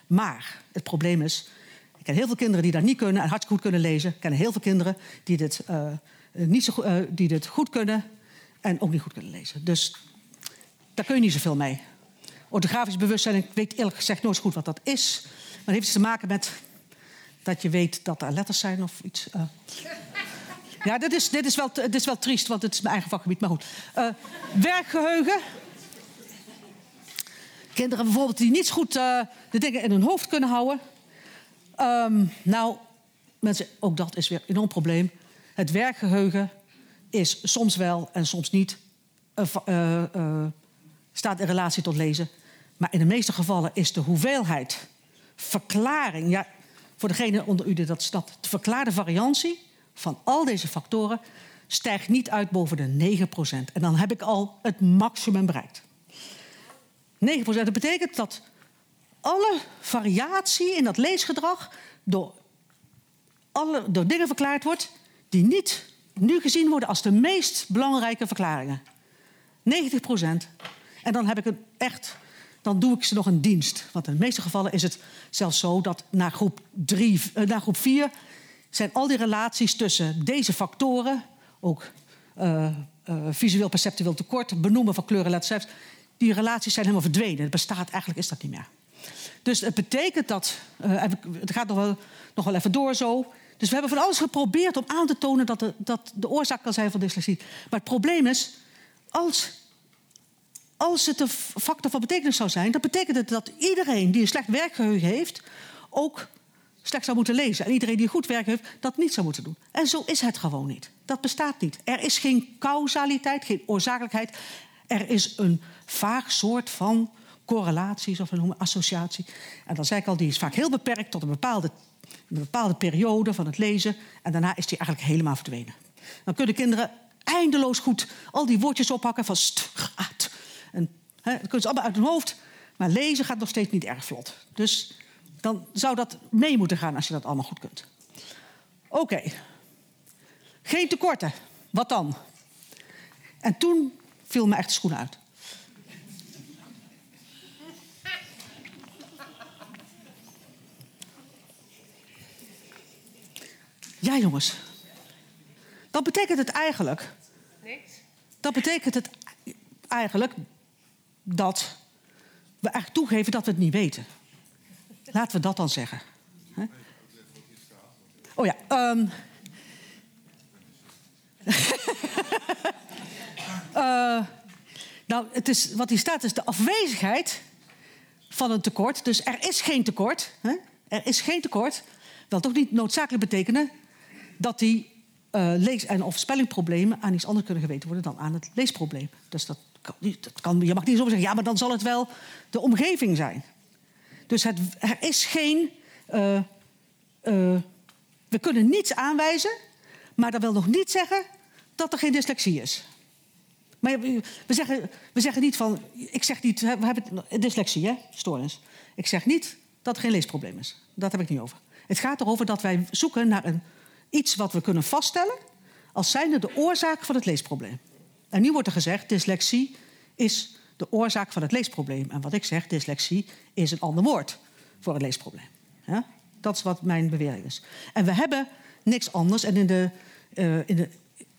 Maar het probleem is, ik ken heel veel kinderen die dat niet kunnen en hartstikke goed kunnen lezen. Ik ken heel veel kinderen die dit, eh, niet zo, eh, die dit goed kunnen en ook niet goed kunnen lezen. Dus daar kun je niet zoveel mee. Orthografisch bewustzijn, ik weet eerlijk gezegd nooit goed wat dat is. Maar heeft iets te maken met dat je weet dat er letters zijn of iets. eh. Ja, dit is, dit, is wel, dit is wel triest, want het is mijn eigen vakgebied. Maar goed. Eh, werkgeheugen. Kinderen bijvoorbeeld die niet goed eh, de dingen in hun hoofd kunnen houden. Ehm, nou, mensen, ook dat is weer een enorm probleem. Het werkgeheugen is soms wel en soms niet. staat in relatie tot lezen. Maar in de meeste gevallen is de hoeveelheid verklaring. Ja, voor degene onder u die dat snapt. De verklaarde variantie van al deze factoren stijgt niet uit boven de 9%. En dan heb ik al het maximum bereikt. 9%. Dat betekent dat alle variatie in dat leesgedrag door, alle, door dingen verklaard wordt die niet nu gezien worden als de meest belangrijke verklaringen. 90% En dan heb ik een echt, dan doe ik ze nog een dienst. Want in de meeste gevallen is het zelfs zo dat na groep, drie, eh, na groep 4 zijn al die relaties tussen deze factoren, ook eh, eh, visueel perceptueel tekort, benoemen van kleuren, letters, die relaties zijn helemaal verdwenen. Het bestaat eigenlijk, is dat niet meer. Dus het betekent dat, het gaat nog wel, nog wel even door zo. Dus we hebben van alles geprobeerd om aan te tonen dat de, dat de oorzaak kan zijn van dyslexie. Maar het probleem is, als, als het een factor van betekenis zou zijn, dan betekent het dat iedereen die een slecht werkgeheugen heeft, ook slecht zou moeten lezen. En iedereen die goed werk heeft, dat niet zou moeten doen. En zo is het gewoon niet. Dat bestaat niet. Er is geen causaliteit, geen oorzakelijkheid. Er is een vaag soort van correlatie, zoals we noemen, associatie. En dan zei ik al, die is vaak heel beperkt tot een bepaalde, bepaalde periode van het lezen. En daarna is die eigenlijk helemaal verdwenen. Dan kunnen kinderen eindeloos goed al die woordjes oppakken van st. En hè, dan kunnen ze allemaal uit hun hoofd. Maar lezen gaat nog steeds niet erg vlot. Dus dan zou dat mee moeten gaan als je dat allemaal goed kunt. Oké. Geen tekorten. Wat dan? En toen viel me echt de schoen uit. Ja, jongens. Dat betekent het eigenlijk. Niks. Dat betekent het eigenlijk dat we eigenlijk toegeven dat we het niet weten. Laten we dat dan zeggen. Oh ja. ehm. Ehm, Nou, het is, wat hier staat is de afwezigheid van een tekort. Dus er is geen tekort. Hè? Er is geen tekort. Dat toch niet noodzakelijk betekenen dat die uh, lees- en of spellingproblemen aan iets anders kunnen geweten worden dan aan het leesprobleem. Dus dat kan, je mag niet zo zeggen, ja, maar dan zal het wel de omgeving zijn. Dus het, er is geen. eh, eh, we kunnen niets aanwijzen, maar dat wil nog niet zeggen dat er geen dyslexie is. Maar we zeggen, we zeggen niet van. Ik zeg niet. We hebben dyslexie, hè? Stoornis. Ik zeg niet dat er geen leesprobleem is. Dat heb ik niet over. Het gaat erover dat wij zoeken naar een, iets wat we kunnen vaststellen. als zijnde de oorzaak van het leesprobleem. En nu wordt er gezegd: dyslexie is de oorzaak van het leesprobleem. En wat ik zeg, dyslexie is een ander woord voor het leesprobleem. Dat is wat mijn bewering is. En we hebben niks anders. En in de, eh, in de,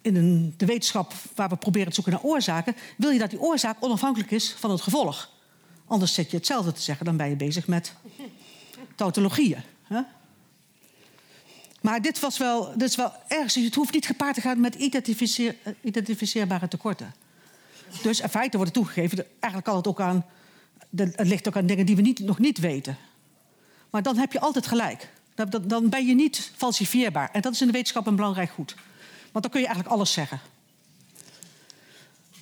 in de wetenschap waar we proberen te zoeken naar oorzaken, wil je dat die oorzaak onafhankelijk is van het gevolg. Anders zit je hetzelfde te zeggen, dan ben je bezig met tautologieën. Hè? Maar dit was wel, dit is wel ergens. Het hoeft niet gepaard te gaan met identificeer, eh, identificeerbare tekorten. Dus in feite wordt het toegegeven. Eigenlijk kan het ook aan. Het ligt ook aan dingen die we niet, nog niet weten. Maar dan heb je altijd gelijk. Dan- dan ben je niet falsifieerbaar. En dat is in de wetenschap een belangrijk goed. Want dan kun je eigenlijk alles zeggen.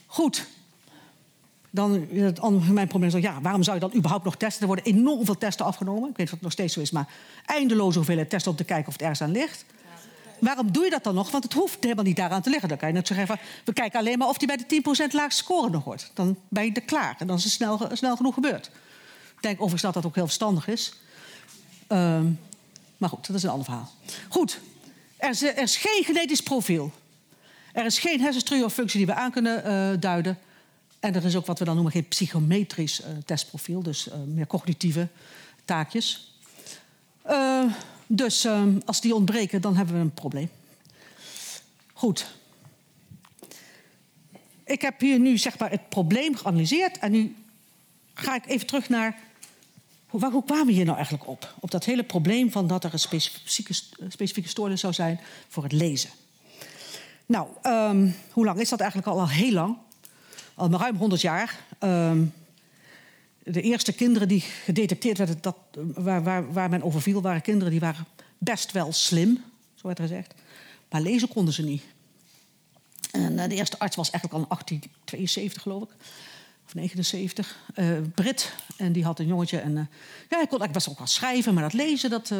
Goed. Dan het andere, mijn probleem is, ja, waarom zou je dan überhaupt nog testen? Er worden enorm veel testen afgenomen. Ik weet of het nog steeds zo is, maar eindeloze hoeveelheid testen om te kijken of het ergens aan ligt. Waarom doe je dat dan nog? Want het hoeft helemaal niet daaraan te liggen. Dan kan je net zeggen, we kijken alleen maar of die bij de 10% laagste score nog wordt. Dan ben je er klaar. En dan is het snel, snel genoeg gebeurd. Ik denk overigens dat dat ook heel verstandig is. Ehm, maar goed, dat is een ander verhaal. Goed, er is, er is geen genetisch profiel. Er is geen hersenstructuur of functie die we aan kunnen eh, duiden. En er is ook wat we dan noemen geen psychometrisch eh, testprofiel. Dus eh, meer cognitieve taakjes. Eh, dus als die ontbreken, dan hebben we een probleem. Goed. Ik heb hier nu zeg maar het probleem geanalyseerd. En nu ga ik even terug naar... Hoe, waar- hoe kwamen we hier nou eigenlijk op? Op dat hele probleem van dat er een specifieke, specifieke stoornis zou zijn voor het lezen. Nou, ehm, hoe lang is dat eigenlijk al? Al heel lang. Al ruim 100 jaar. Ehm, de eerste kinderen die gedetecteerd werden, dat, waar, waar, waar men over viel, waren kinderen die waren best wel slim, zo werd er gezegd. Maar lezen konden ze niet. En eh, de eerste arts was eigenlijk al in 1872, geloof ik. Of 79. eh, Brit. En die had een jongetje. En eh, ja, hij kon eigenlijk best wel schrijven. Maar dat lezen, dat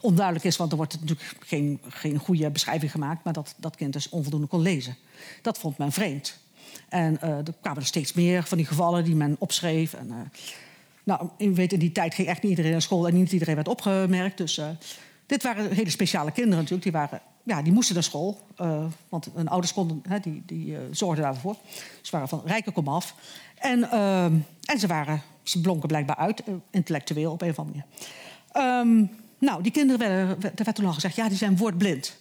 onduidelijk is. Want er wordt natuurlijk geen, geen goede beschrijving gemaakt. Maar dat dat kind dus onvoldoende kon lezen. Dat vond men vreemd. En eh, er kwamen er steeds meer van die gevallen die men opschreef. En, eh, nou, u weet, in die tijd ging echt niet iedereen naar school. En niet iedereen werd opgemerkt. Dus eh, dit waren hele speciale kinderen natuurlijk. Die, waren, ja, die moesten naar school. want hun ouders konden, hè, die, die zorgden daarvoor. Ze waren van rijke komaf. En, eh, en ze, waren, ze blonken blijkbaar uit, intellectueel op een of andere manier. Ehm, nou, die kinderen werden, er werd toen al gezegd, ja, die zijn woordblind.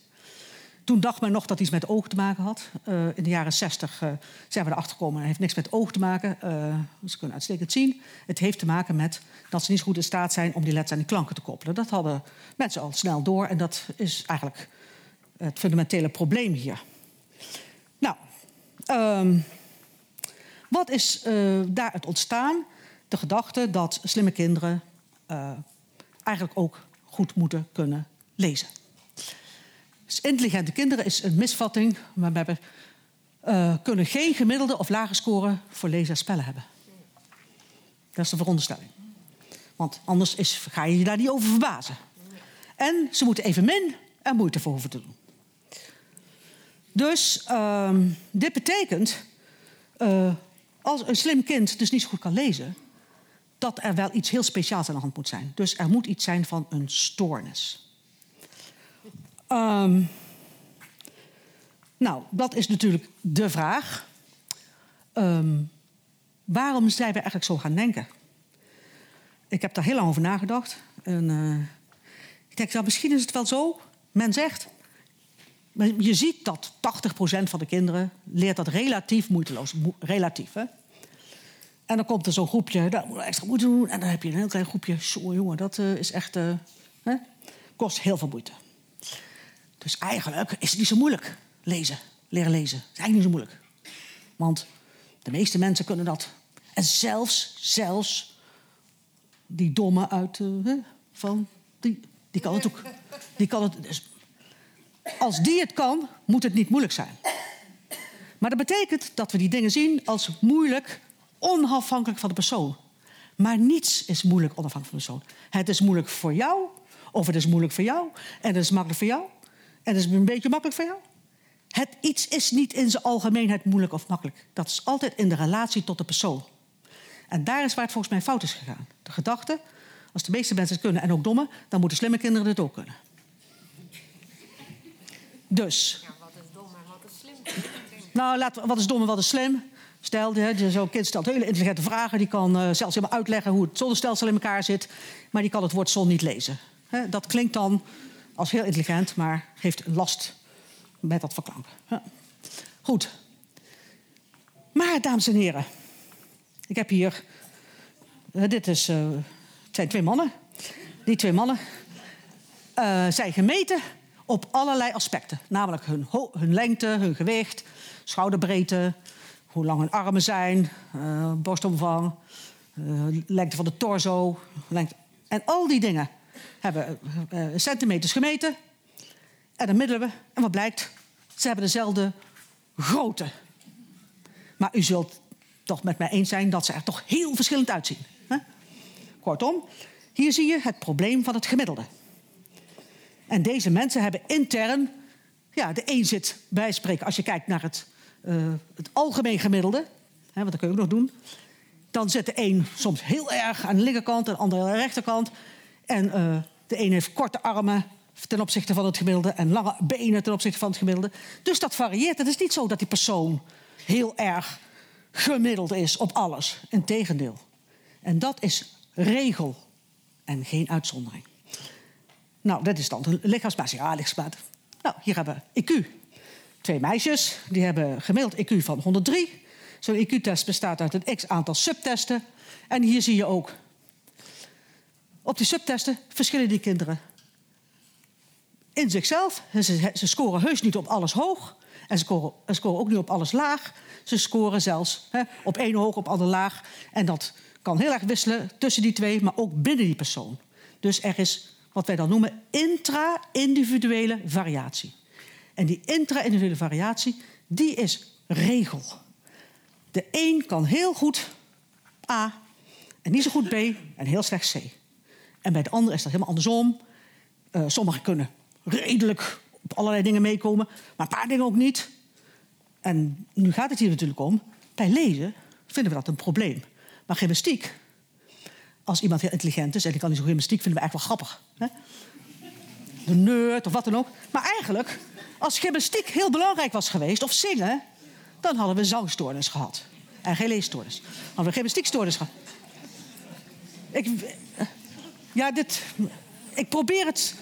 Toen dacht men nog dat iets met oog te maken had. Eh, in de jaren zestig eh, zijn we erachter gekomen. Het heeft niks met oog te maken. Eh, ze kunnen uitstekend zien. Het heeft te maken met dat ze niet goed in staat zijn om die letters aan die klanken te koppelen. Dat hadden mensen al snel door. En dat is eigenlijk het fundamentele probleem hier. Nou, ehm, wat is daar het ontstaan? De gedachte dat slimme kinderen eigenlijk ook goed moeten kunnen lezen. Dus intelligente kinderen is een misvatting waarbij we eh, kunnen geen gemiddelde of lage score voor lezen en spellen hebben. Dat is de veronderstelling. Want anders is, ga je je daar niet over verbazen. En ze moeten evenmin er moeite voor hoeven te doen. Dus ehm, dit betekent, eh, als een slim kind dus niet zo goed kan lezen, dat er wel iets heel speciaals aan de hand moet zijn. Dus er moet iets zijn van een stoornis. Ehm, nou, dat is natuurlijk de vraag. Ehm, waarom zijn we eigenlijk zo gaan denken? Ik heb daar heel lang over nagedacht. Eh, ik denk, misschien is het wel zo. Men zegt, je ziet dat 80% van de kinderen leert dat relatief moeiteloos. Mo- relatief? En dan komt er zo'n groepje, dat moet extra moeite doen. En dan heb je een heel klein groepje. Jongen, dat eh, is echt. eh, hè? Kost heel veel moeite. Dus eigenlijk is het niet zo moeilijk lezen, leren lezen. Het is eigenlijk niet zo moeilijk. Want De meeste mensen kunnen dat. En zelfs, zelfs die domme uit eh, van die, die kan het ook. Die kan het. Dus als die het kan, moet het niet moeilijk zijn. Maar dat betekent dat we die dingen zien als moeilijk, onafhankelijk van de persoon. Maar niets is moeilijk onafhankelijk van de persoon. Het is moeilijk voor jou, of het is moeilijk voor jou, en het is makkelijk voor jou, en het is een beetje makkelijk voor jou. Het iets is niet in zijn algemeenheid moeilijk of makkelijk. Dat is altijd in de relatie tot de persoon. En daar is waar het volgens mij fout is gegaan. De gedachte, als de meeste mensen het kunnen en ook domme, dan moeten slimme kinderen het ook kunnen. Dus. Ja, wat is dom en wat is slim? Nou, laat, wat is dom en wat is slim? Stel, zo'n kind stelt hele intelligente vragen. Die kan uh, zelfs helemaal uitleggen hoe het zonnestelsel in elkaar zit. Maar die kan het woord zon niet lezen. He, dat klinkt dan als heel intelligent, maar heeft last met dat verklanken. Ja. Goed. Maar, dames en heren. Ik heb hier... Uh, dit is, het zijn twee mannen. Die twee mannen zijn gemeten op allerlei aspecten. Namelijk hun, hun lengte, hun gewicht, schouderbreedte, hoe lang hun armen zijn, borstomvang, lengte van de torso. Lengte. En al die dingen hebben uh, centimeters gemeten. En dan middelen we. En wat blijkt? Ze hebben dezelfde grootte. Maar u zult toch met mij eens zijn dat ze er toch heel verschillend uitzien. Hè? Kortom, hier zie je het probleem van het gemiddelde. En deze mensen hebben intern, ja, de een zit bij spreken, als je kijkt naar het, uh, het algemeen gemiddelde, hè, want dat kun je ook nog doen, dan zit de een soms heel erg aan de linkerkant en de andere aan de rechterkant. En uh, de een heeft korte armen ten opzichte van het gemiddelde en lange benen ten opzichte van het gemiddelde. Dus dat varieert. Het is niet zo dat die persoon heel erg gemiddeld is op alles. Integendeel. En dat is regel en geen uitzondering. Nou, dat is dan de lichaamsmaat. Ja. Nou, hier hebben we IQ. Twee meisjes, die hebben gemiddeld IQ van 103. Zo'n IQ-test bestaat uit een x-aantal subtesten. En hier zie je ook... Op die subtesten verschillen die kinderen in zichzelf. Ze, ze scoren heus niet op alles hoog. En ze scoren, scoren ook niet op alles laag. Ze scoren zelfs hè, op één hoog, op ander laag. En dat kan heel erg wisselen tussen die twee, maar ook binnen die persoon. Dus er is wat wij dan noemen intra-individuele variatie. En die intra-individuele variatie, die is regel. De een kan heel goed A en niet zo goed B en heel slecht C. En bij de ander is dat helemaal andersom. Uh, sommigen kunnen redelijk op allerlei dingen meekomen, maar een paar dingen ook niet. En nu gaat het hier natuurlijk om. Bij lezen vinden we dat een probleem. Maar gymnastiek als iemand heel intelligent is en die kan niet zo gymnastiek, vinden we eigenlijk wel grappig. Hè? De nerd of wat dan ook. Maar eigenlijk, als gymnastiek heel belangrijk was geweest, of zingen, dan hadden we zangstoornis gehad. En geen leesstoornis. Hadden we gymnastiekstoornis gehad. Ik, ja, dit, ik probeer het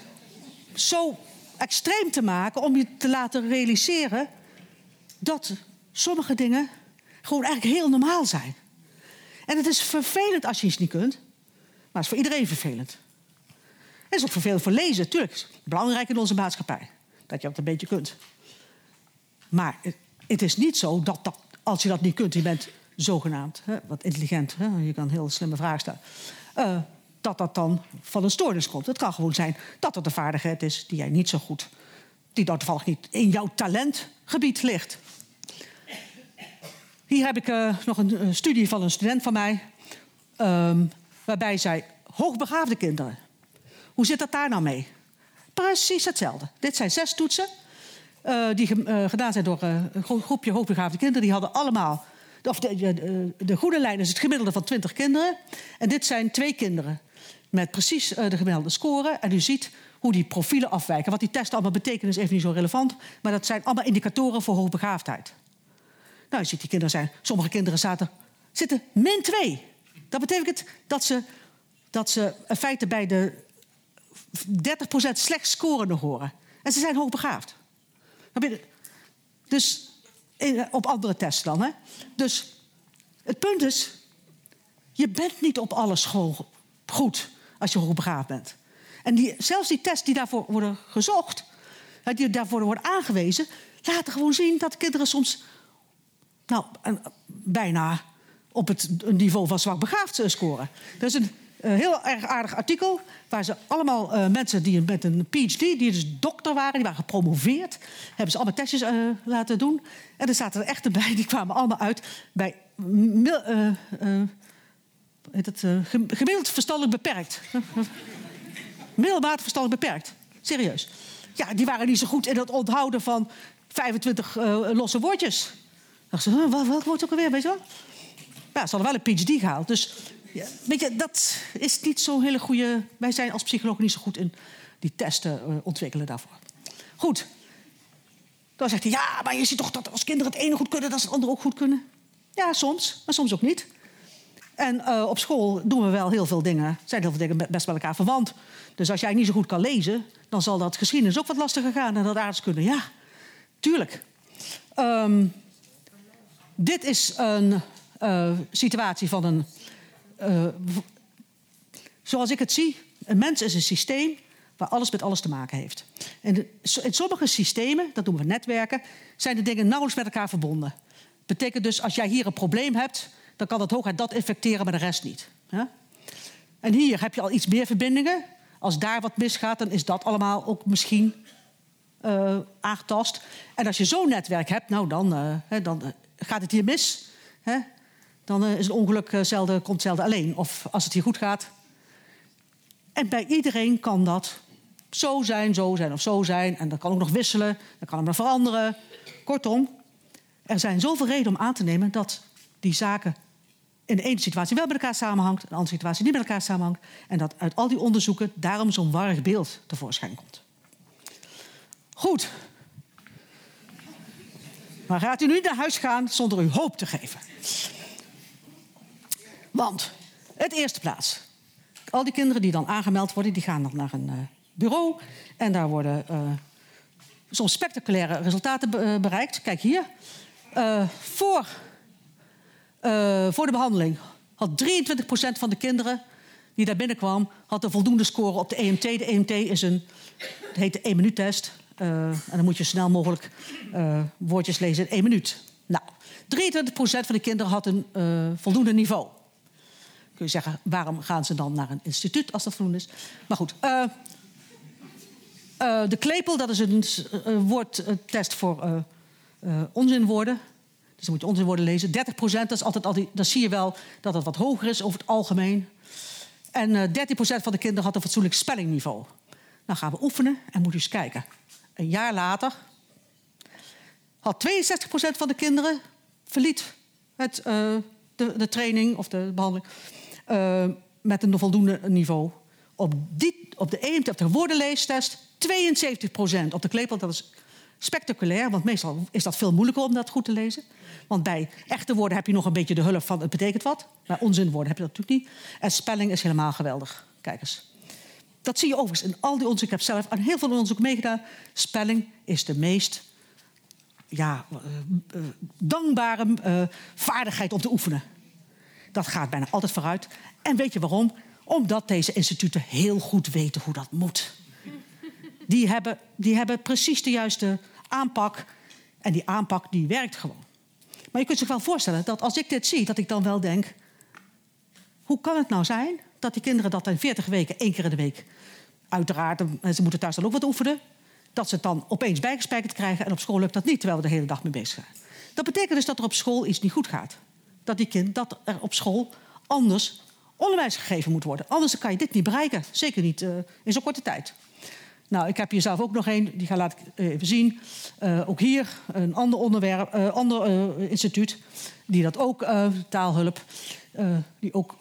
zo extreem te maken om je te laten realiseren dat sommige dingen gewoon eigenlijk heel normaal zijn. En het is vervelend als je iets niet kunt. Maar het is voor iedereen vervelend. Het is ook vervelend voor lezen, natuurlijk. Belangrijk in onze maatschappij. Dat je dat een beetje kunt. Maar het is niet zo dat, dat als je dat niet kunt, je bent zogenaamd hè, wat intelligent, hè, je kan heel slimme vragen stellen, uh, dat dat dan van een stoornis komt. Het kan gewoon zijn dat het een vaardigheid is die jij niet zo goed, die dan toevallig niet in jouw talentgebied ligt. Hier heb ik uh, nog een, studie van een student van mij. Um, waarbij zij hoogbegaafde kinderen. Hoe zit dat daar nou mee? Precies hetzelfde. Dit zijn zes toetsen uh, die uh, gedaan zijn door een groepje hoogbegaafde kinderen. Die hadden allemaal. Of de, de, de goede lijn is het gemiddelde van 20 kinderen. En dit zijn twee kinderen met precies de gemiddelde score. En u ziet hoe die profielen afwijken. Wat die testen allemaal betekenen is even niet zo relevant. Maar dat zijn allemaal indicatoren voor hoogbegaafdheid. Nou, je ziet die kinderen zijn. Sommige kinderen zaten, zitten min 2. Dat betekent dat ze, dat ze in feite bij de 30% slecht scorende horen. En ze zijn hoogbegaafd. Dus in, op andere tests dan. Hè? Dus het punt is, je bent niet op alle school goed als je hoogbegaafd bent. En die, zelfs die tests die daarvoor worden gezocht, die daarvoor worden aangewezen, laten gewoon zien dat kinderen soms nou, en bijna op het niveau van zwak begaafd eh, scoren. Dat is een eh, heel erg aardig artikel waar ze allemaal eh, mensen die met een PhD, die dus dokter waren, die waren gepromoveerd, hebben ze allemaal testjes eh, laten doen. En er zaten er echt bij, die kwamen allemaal uit bij eh, eh, heet eh, gem- gemiddeld verstandelijk beperkt. Middelmatig verstandelijk beperkt. Serieus. Ja, die waren niet zo goed in het onthouden van 25 eh, losse woordjes. dacht ze, wat woord ook alweer, weet je wel? Ja, ze hadden wel een PhD gehaald. Dus ja, weet je, dat is niet zo'n hele goede... Wij zijn als psychologen niet zo goed in die testen eh, ontwikkelen daarvoor. Goed. Dan zegt hij, ja, maar je ziet toch dat als kinderen het ene goed kunnen... dat ze het andere ook goed kunnen? Ja, soms, maar soms ook niet. En eh, op school doen we wel heel veel dingen, zijn heel veel dingen best met elkaar verwant. Dus als jij niet zo goed kan lezen, dan zal dat geschiedenis ook wat lastiger gaan en dat aardrijkskunde. Ja, tuurlijk. Ehm, dit is een eh, situatie van een. eh, zoals ik het zie, een mens is een systeem waar alles met alles te maken heeft. En in sommige systemen, dat noemen we netwerken, zijn de dingen nauwelijks met elkaar verbonden. Betekent dus, als jij hier een probleem hebt, dan kan het hooguit dat infecteren, maar de rest niet. En hier heb je al iets meer verbindingen. Als daar wat misgaat, dan is dat allemaal ook misschien eh, aangetast. En als je zo'n netwerk hebt, nou dan, eh, dan eh, gaat het hier mis. Hè? Dan is het ongeluk zelden, komt zelden alleen. Of als het hier goed gaat. En bij iedereen kan dat zo zijn, zo zijn of zo zijn. En dat kan ook nog wisselen, dan kan het nog veranderen. Kortom, er zijn zoveel redenen om aan te nemen dat die zaken in de ene situatie wel met elkaar samenhangt, in de andere situatie niet met elkaar samenhangt. En dat uit al die onderzoeken daarom zo'n warrig beeld tevoorschijn komt. Goed. Maar gaat u nu naar huis gaan zonder u hoop te geven? Want, het eerste plaats. Al die kinderen die dan aangemeld worden, die gaan dan naar een eh, bureau. En daar worden eh, soms spectaculaire resultaten eh, bereikt. Kijk hier. Voor, eh, voor de behandeling had 23% van de kinderen die daar binnenkwam... had een voldoende score op de EMT. De EMT is een, het heet de 1-minuut-test. Eh, en dan moet je snel mogelijk eh, woordjes lezen in één minuut. Nou, 23% van de kinderen had een voldoende niveau. Kun je zeggen, waarom gaan ze dan naar een instituut als dat voldoende is? Maar goed, de klepel, dat is een woordtest voor onzinwoorden. Dus dan moet je onzinwoorden lezen. 30% dat is altijd, altijd, dan zie je wel dat het wat hoger is over het algemeen. En eh 13% van de kinderen had een fatsoenlijk spellingniveau. Dan gaan we oefenen en moet u eens kijken. Een jaar later had 62% van de kinderen verliet het, eh, de, de training of de behandeling eh, met een voldoende niveau. Op, die, op de EMT, op de woordenleestest, 72% Op de klepel, dat is spectaculair, want meestal is dat veel moeilijker om dat goed te lezen. Want bij echte woorden heb je nog een beetje de hulp van het betekent wat. Bij onzinwoorden heb je dat natuurlijk niet. En spelling is helemaal geweldig. Kijk eens. Dat zie je overigens in al die onderzoeken. Ik heb zelf aan heel veel onderzoek meegedaan. Spelling is de meest ja, uh, uh, dankbare uh, vaardigheid om te oefenen. Dat gaat bijna altijd vooruit. En weet je waarom? Omdat deze instituten heel goed weten hoe dat moet. Die hebben, die hebben precies de juiste aanpak. En die aanpak die werkt gewoon. Maar je kunt zich wel voorstellen dat als ik dit zie, dat ik dan wel denk... hoe kan het nou zijn dat die kinderen dat in 40 weken één keer in de week... uiteraard, ze moeten thuis dan ook wat oefenen... dat ze het dan opeens bijgespijkerd krijgen... en op school lukt dat niet, terwijl we de hele dag mee bezig zijn. Dat betekent dus dat er op school iets niet goed gaat. Dat, die kind, dat er op school anders onderwijs gegeven moet worden. Anders kan je dit niet bereiken. Zeker niet uh, in zo'n korte tijd. Nou, ik heb hier zelf ook nog een, die ga laat ik even zien. Uh, ook hier een ander onderwerp, uh, ander uh, instituut, die dat ook taalhulp, die ook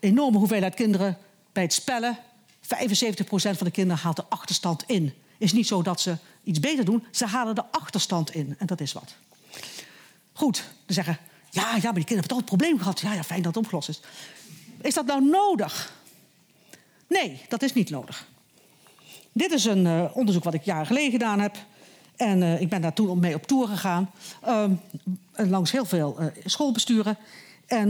enorme hoeveelheid kinderen bij het spellen. 75% van de kinderen haalt de achterstand in. Is niet zo dat ze iets beter doen, ze halen de achterstand in. En dat is wat. Goed, dan zeggen, ja, ja, maar die kinderen hebben toch een probleem gehad. Ja, ja, fijn dat het opgelost is. Is dat nou nodig? Nee, dat is niet nodig. Dit is een uh, onderzoek wat ik jaren geleden gedaan heb. En uh, ik ben daar toen mee op tour gegaan. Uh, langs heel veel uh, schoolbesturen. En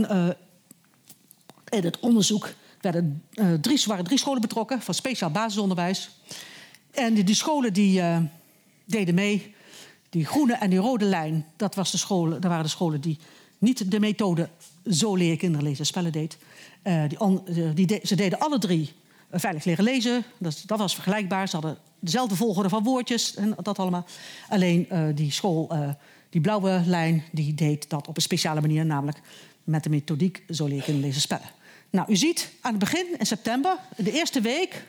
in het onderzoek werden drie, waren drie scholen betrokken... van speciaal basisonderwijs. En die, scholen die deden mee. Die groene en die rode lijn, dat, was de scholen, dat waren de scholen die niet de methode zo leren kinderen lezen en spellen deed. Die, die ze deden alle drie veilig leren lezen. Dat, dat, was vergelijkbaar. Ze hadden dezelfde volgorde van woordjes en dat allemaal. Alleen uh, die school, die blauwe lijn, die deed dat op een speciale manier, namelijk met de methodiek zo leren kinderen lezen en spellen. Nou, u ziet aan het begin in september, de eerste week,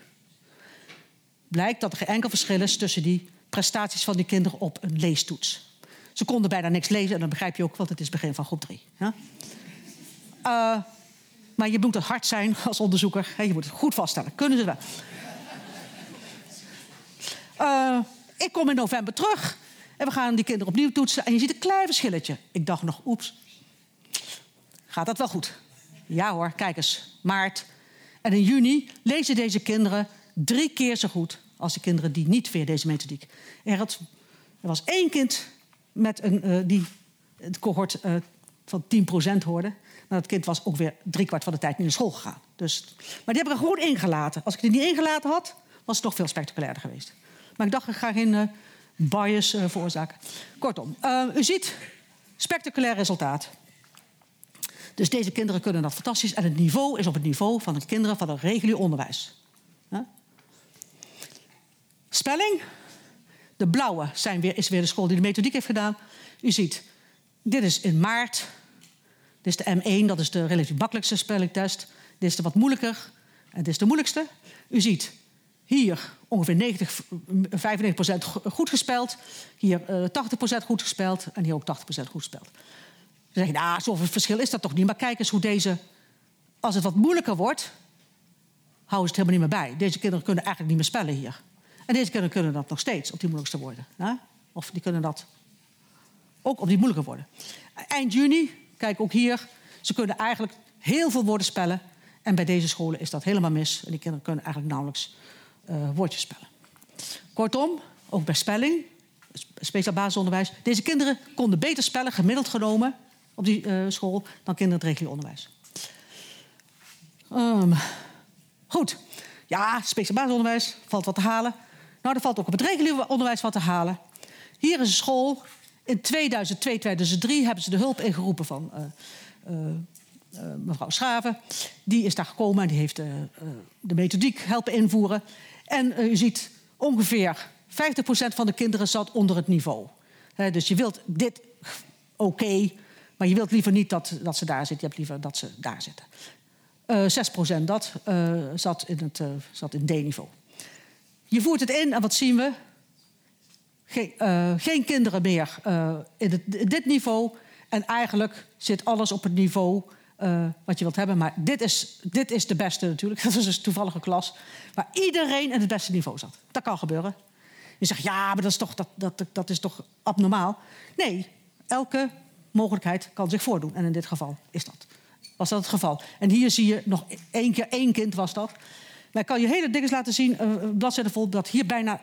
blijkt dat er geen enkel verschil is tussen die prestaties van die kinderen op een leestoets. Ze konden bijna niks lezen en dan begrijp je ook, want het is begin van groep 3. Ja? Uh, maar je moet het hard zijn als onderzoeker. Je moet het goed vaststellen. Kunnen ze wel? Uh, ik kom in november terug en we gaan die kinderen opnieuw toetsen. En je ziet een klein verschilletje. Ik dacht nog, oeps, gaat dat wel goed? Ja hoor, kijk eens, maart. En in juni lezen deze kinderen drie keer zo goed als de kinderen die niet via deze methodiek. Er, was één kind met een, uh, die het cohort uh, van 10% hoorde. Maar dat kind was ook weer driekwart van de tijd niet naar school gegaan. Dus, maar die hebben er gewoon ingelaten. Als ik die niet ingelaten had, was het toch veel spectaculairder geweest. Maar ik dacht, ik ga geen uh, bias veroorzaken. Kortom, u ziet, spectaculair resultaat. Dus deze kinderen kunnen dat fantastisch. En het niveau is op het niveau van de kinderen van het regulier onderwijs. Spelling. De blauwe zijn weer, is weer de school die de methodiek heeft gedaan. U ziet, dit is in maart. Dit is de M1, dat is de relatief makkelijkste spellingtest. Dit is de wat moeilijker. En dit is de moeilijkste. U ziet hier ongeveer 90, 95% goed gespeld. Hier uh, 80% goed gespeld. En hier ook 80% goed gespeld. Dan zeg je, zoveel verschil is dat toch niet. Maar kijk eens hoe deze, als het wat moeilijker wordt, houden ze het helemaal niet meer bij. Deze kinderen kunnen eigenlijk niet meer spellen hier. En deze kinderen kunnen dat nog steeds op die moeilijkste woorden. Ja? Of die kunnen dat ook op die moeilijke woorden. Eind juni, kijk ook hier, ze kunnen eigenlijk heel veel woorden spellen. En bij deze scholen is dat helemaal mis. En die kinderen kunnen eigenlijk nauwelijks uh, woordjes spellen. Kortom, ook bij spelling, speciaal basisonderwijs. Deze kinderen konden beter spellen, gemiddeld genomen, op die uh, school dan kinderen het regulier onderwijs. Um, goed. Ja, speciaal basisonderwijs, valt wat te halen. Nou, er valt ook op het reguliere onderwijs wat te halen. Hier is een school. In 2002, 2003 hebben ze de hulp ingeroepen van uh, uh, uh, mevrouw Schaven. Die is daar gekomen en die heeft de methodiek helpen invoeren. En u ziet ongeveer 50% van de kinderen zat onder het niveau. He, dus je wilt dit oké, maar je wilt liever niet dat, dat ze daar zitten. Je hebt liever dat ze daar zitten. Uh, 6% dat zat in, het, zat in D-niveau. Je voert het in en wat zien we? Geen, geen kinderen meer in, het, dit niveau. En eigenlijk zit alles op het niveau wat je wilt hebben. Maar dit is, dit is de beste natuurlijk. Dat is dus een toevallige klas. Waar iedereen in het beste niveau zat. Dat kan gebeuren. Je zegt, ja, maar dat is toch, dat, dat, dat is toch abnormaal? Nee, elke mogelijkheid kan zich voordoen. En in dit geval is dat, was dat het geval. En hier zie je nog één keer één kind was dat. Maar ik kan je hele dingen laten zien, uh, bladzijden vol, dat hier bijna,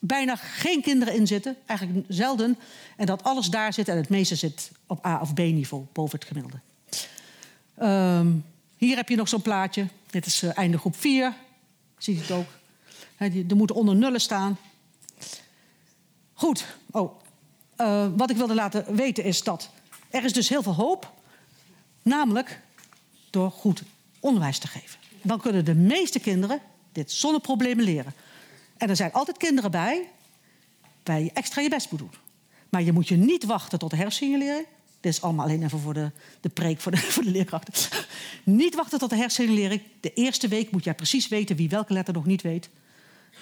bijna geen kinderen in zitten. Eigenlijk zelden. En dat alles daar zit en het meeste zit op A- of B-niveau, boven het gemiddelde. Um, hier heb je nog zo'n plaatje. Dit is uh, einde groep 4. Zie je het ook. Die, er moeten onder nullen staan. Goed. Oh, uh, wat ik wilde laten weten is dat er is dus heel veel hoop. Namelijk door goed onderwijs te geven. Dan kunnen de meeste kinderen dit zonder problemen leren. En er zijn altijd kinderen bij waar je extra je best moet doen. Maar je moet je niet wachten tot de hersensignalering. Dit is allemaal alleen even voor de, de preek voor de, voor de leerkrachten. niet wachten tot de hersensignalering. De eerste week moet jij precies weten wie welke letter nog niet weet.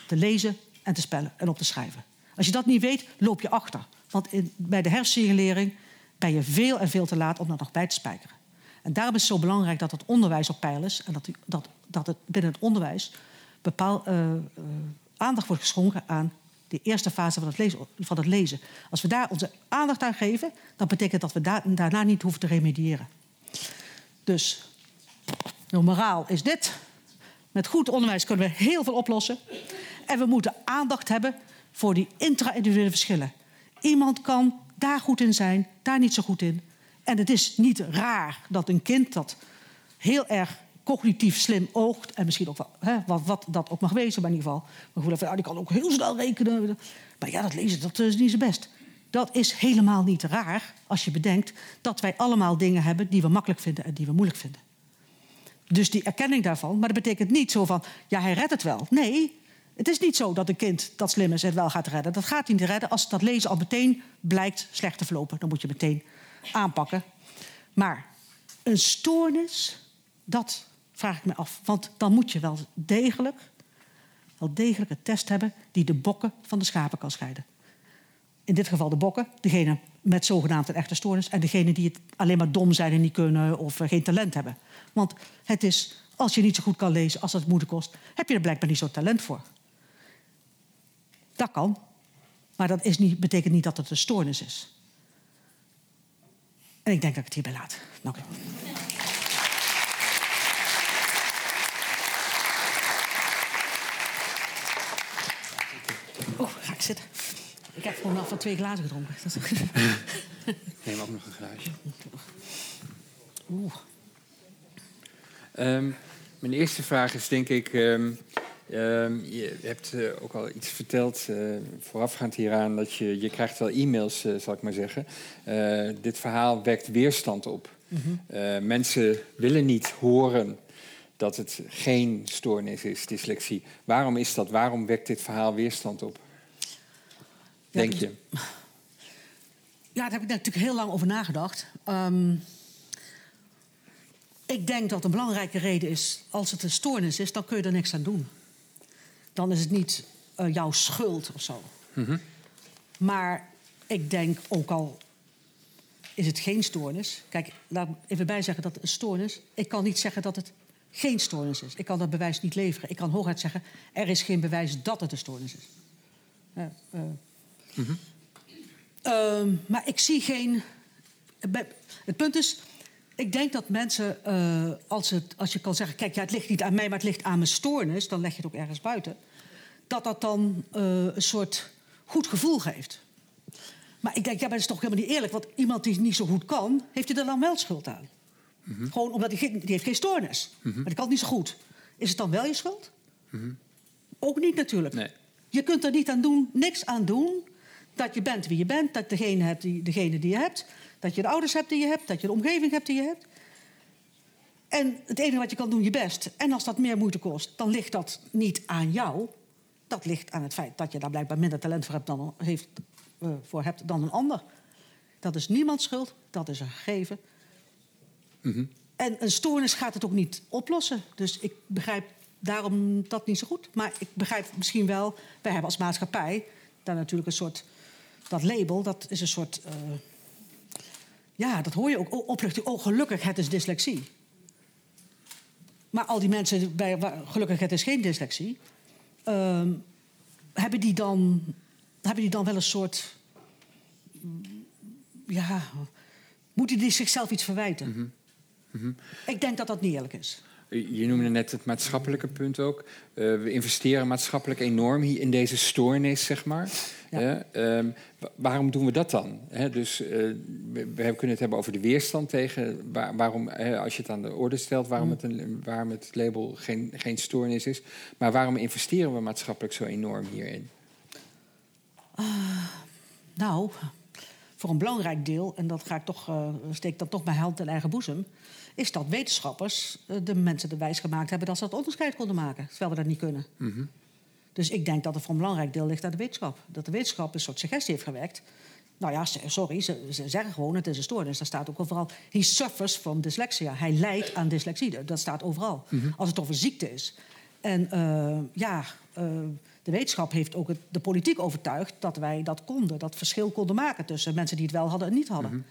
Te lezen en te spellen en op te schrijven. Als je dat niet weet, loop je achter. Want in, bij de hersensignalering ben je veel en veel te laat om dat nog bij te spijkeren. En daarom is het zo belangrijk dat het onderwijs op peil is. En dat, dat, dat het binnen het onderwijs bepaal, uh, uh, aandacht wordt geschonken aan de eerste fase van het, lezen, van het lezen. Als we daar onze aandacht aan geven, dan betekent dat we da daarna niet hoeven te remediëren. Dus de moraal is dit. Met goed onderwijs kunnen we heel veel oplossen. En we moeten aandacht hebben voor die intra-individuele verschillen. Iemand kan daar goed in zijn, daar niet zo goed in. En het is niet raar dat een kind dat heel erg cognitief slim oogt... en misschien ook hè, wat, wat, dat ook mag wezen, maar in ieder geval... maar van, ah, die kan ook heel snel rekenen. Maar ja, dat lezen, dat is niet zo best. Dat is helemaal niet raar als je bedenkt dat wij allemaal dingen hebben die we makkelijk vinden en die we moeilijk vinden. Dus die erkenning daarvan, maar dat betekent niet zo van, ja, hij redt het wel. Nee, het is niet zo dat een kind dat slim is het wel gaat redden. Dat gaat niet redden als dat lezen al meteen blijkt slecht te verlopen. Dan moet je meteen aanpakken. Maar een stoornis, dat vraag ik me af. Want dan moet je wel degelijk, wel degelijk een test hebben die de bokken van de schapen kan scheiden. In dit geval de bokken, degene met zogenaamd een echte stoornis... en degene die het alleen maar dom zijn en niet kunnen of geen talent hebben. Want het is, als je niet zo goed kan lezen, als dat moeite kost... heb je er blijkbaar niet zo talent voor. Dat kan. Maar dat is niet, betekent niet dat het een stoornis is. En ik denk dat ik het hierbij laat. Dank u. ik zitten. Ik heb gewoon nog van twee glazen gedronken. Neem ook nog een glaasje. Oeh. Ehm, mijn eerste vraag is denk ik... ehm, ehm, je hebt eh, ook al iets verteld eh, voorafgaand hieraan... dat je, je krijgt wel e-mails, eh, zal ik maar zeggen. Dit verhaal wekt weerstand op. Eh, mensen willen niet horen dat het geen stoornis is, dyslexie. Waarom is dat? Waarom wekt dit verhaal weerstand op? Ja, Denk je? Ja, daar heb ik natuurlijk heel lang over nagedacht. Ehm, ik denk dat een belangrijke reden is, als het een stoornis is, dan kun je er niks aan doen. Dan is het niet eh, jouw schuld of zo. Maar ik denk ook al is het geen stoornis. Kijk, laat me even bij zeggen dat het een stoornis. Ik kan niet zeggen dat het geen stoornis is. Ik kan dat bewijs niet leveren. Ik kan hooguit zeggen, er is geen bewijs dat het een stoornis is. Eh, eh, Ehm, maar ik zie geen. Het punt is, ik denk dat mensen, eh, als, het, als je kan zeggen: kijk, ja, het ligt niet aan mij, maar het ligt aan mijn stoornis, dan leg je het ook ergens buiten. Dat dat dan eh, een soort goed gevoel geeft. Maar ik denk, ja, maar dat is toch helemaal niet eerlijk, want iemand die niet zo goed kan, heeft hij er dan wel schuld aan. Gewoon omdat hij, die heeft geen stoornis, maar die kan het niet zo goed. Is het dan wel je schuld? Ook niet natuurlijk. Nee. Je kunt er niet aan doen, niks aan doen. Dat je bent wie je bent, dat degene hebt die, degene die je hebt. Dat je de ouders hebt die je hebt, dat je de omgeving hebt die je hebt. En het enige wat je kan doen, je best. En als dat meer moeite kost, dan ligt dat niet aan jou. Dat ligt aan het feit dat je daar blijkbaar minder talent voor hebt dan, heeft, eh, voor hebt dan een ander. Dat is niemands schuld, dat is een gegeven. En een stoornis gaat het ook niet oplossen. Dus ik begrijp daarom dat niet zo goed. Maar ik begrijp misschien wel, wij hebben als maatschappij daar natuurlijk een soort. Dat label, dat is een soort. eh, ja, dat hoor je ook. Oh, Opluchting, oh gelukkig, het is dyslexie. Maar al die mensen, bij, waar- gelukkig, het is geen dyslexie. ehm, hebben, die dan, hebben die dan wel een soort. mm, Ja, moeten die zichzelf iets verwijten? Ik denk dat dat niet eerlijk is. Je noemde net het maatschappelijke punt ook. Eh, we investeren maatschappelijk enorm hier in deze stoornis, zeg maar. Ja. Ehm, wa- waarom doen we dat dan? Dus eh, we, we kunnen het hebben over de weerstand tegen... waar- waarom, als je het aan de orde stelt... waarom, het, een, waarom het label geen, geen stoornis is. Maar waarom investeren we maatschappelijk zo enorm hierin? Nou, voor een belangrijk deel, en dat ga ik toch, eh, steek ik dan toch mijn hand in eigen boezem, is dat wetenschappers eh, de mensen de wijs gemaakt hebben dat ze dat onderscheid konden maken, terwijl we dat niet kunnen. Dus ik denk dat het voor een belangrijk deel ligt aan de wetenschap. Dat de wetenschap een soort suggestie heeft gewerkt. Nou ja, sorry, ze, ze zeggen gewoon het is een stoornis. Daar staat ook overal, he suffers from dyslexia. Hij lijdt aan dyslexie. Dat staat overal. Als het over ziekte is. En eh, ja, eh, de wetenschap heeft ook het, de politiek overtuigd dat wij dat konden. Dat verschil konden maken tussen mensen die het wel hadden en niet hadden.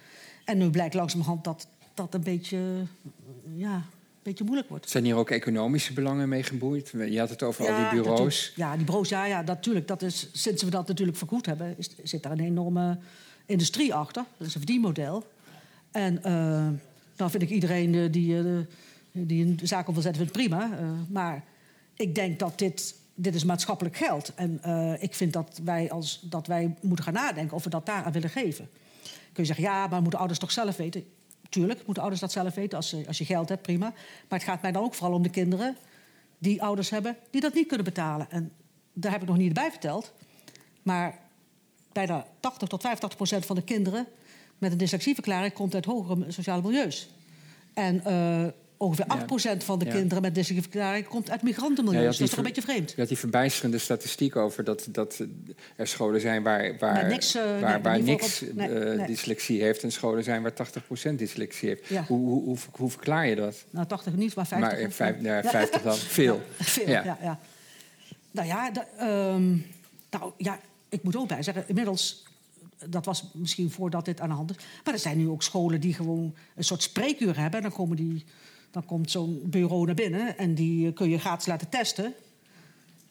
En nu blijkt langzamerhand dat dat een beetje, eh, ja, een beetje moeilijk wordt. Zijn hier ook economische belangen mee geboeid? Je had het over al die bureaus. Ja, die bureaus, ja, ja, natuurlijk. Dat is, sinds we dat natuurlijk vergoed hebben, is, zit daar een enorme industrie achter. Dat is een verdienmodel. En eh dan vind ik iedereen eh, die, die een zaak op wil zetten, vindt prima. Maar ik denk dat dit, dit is maatschappelijk geld. En ik vind dat wij, als, dat wij moeten gaan nadenken of we dat daar aan willen geven. Kun je zeggen, ja, maar moeten ouders toch zelf weten? Tuurlijk, moeten ouders dat zelf weten als, als je geld hebt, prima. Maar het gaat mij dan ook vooral om de kinderen die ouders hebben die dat niet kunnen betalen. En daar heb ik nog niet bij verteld. Maar bijna 80 tot 85 procent van de kinderen met een dyslexieverklaring komt uit hogere sociale milieus. En eh, ongeveer 8 procent van de kinderen met dyslexieverklaring komt uit migrantenmilieus. Had dat is toch een beetje vreemd? Je had die verbijsterende statistiek over dat, dat er scholen zijn waar, waar, Waar niks, eh, waar, nee, waar niks geval op- nee, eh, nee. dyslexie heeft en scholen zijn waar 80% dyslexie heeft. Ja. Hoe, hoe, hoe, hoe verklaar je dat? Nou, 80 niet, maar 50. maar eh, vijf, ja, 50 dan, veel. Veel, Ja. ja. ja, Nou ja, ehm, nou, ja, ik moet ook bij zeggen, inmiddels... Dat was misschien voordat dit aan de hand is. Maar er zijn nu ook scholen die gewoon een soort spreekuur hebben. Dan, komen die, dan komt zo'n bureau naar binnen en die eh, kun je gratis laten testen.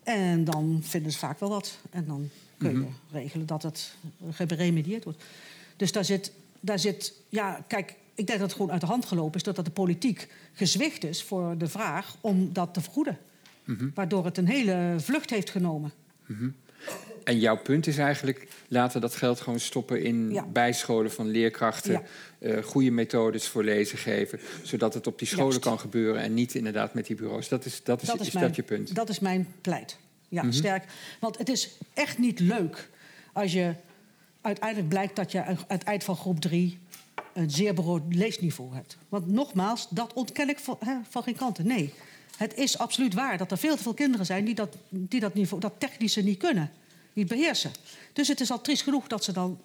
En dan vinden ze vaak wel wat. En dan kun je regelen dat het geremedieerd wordt. Dus daar zit, daar zit... Ja, kijk, ik denk dat het gewoon uit de hand gelopen is... doordat de politiek gezwicht is voor de vraag om dat te vergoeden. Waardoor het een hele vlucht heeft genomen. En jouw punt is eigenlijk, laten dat geld gewoon stoppen in Ja. bijscholen van leerkrachten. Ja. eh, goede methodes voor lezen geven. Zodat het op die scholen Juist. kan gebeuren en niet inderdaad met die bureaus. Dat is, dat is, is, mijn, dat je punt? Mhm. Dat is mijn pleit. Ja, sterk. Want het is echt niet leuk als je uiteindelijk blijkt dat je aan het eind van groep drie een zeer beroerd leesniveau hebt. Want nogmaals, dat ontken ik van, van geen kanten. Nee, het is absoluut waar dat er veel te veel kinderen zijn die dat, die dat, niveau, dat technische niet kunnen, niet beheersen. Dus het is al triest genoeg dat ze dan.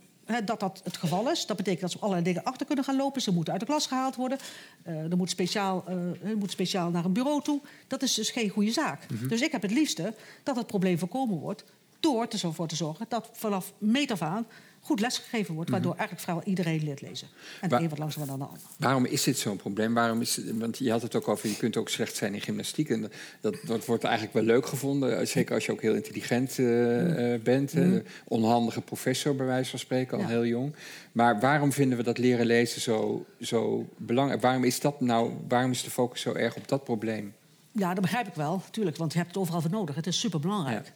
dat dat het geval is. Dat betekent dat ze op allerlei dingen achter kunnen gaan lopen. Ze moeten uit de klas gehaald worden. Eh, er, moet speciaal, er moet speciaal naar een bureau toe. Dat is dus geen goede zaak. Dus ik heb het liefste dat het probleem voorkomen wordt... door ervoor te zorgen dat vanaf meet af aan goed lesgegeven wordt... waardoor eigenlijk vrijwel iedereen leert lezen. En de Wa- een wat langzamer dan de ander. Waarom is dit zo'n probleem? Waarom is, want je had het ook over, je kunt ook slecht zijn in gymnastiek. En dat, dat wordt eigenlijk wel leuk gevonden. eh, Zeker als je ook heel intelligent eh, eh, bent. eh, onhandige professor, bij wijze van spreken, al Ja. heel jong. Maar waarom vinden we dat leren lezen zo, zo belangrijk? Waarom is, dat nou, waarom is de focus zo erg op dat probleem? Ja, dat begrijp ik wel, natuurlijk. Want je hebt het overal voor nodig. Het is superbelangrijk. Ja.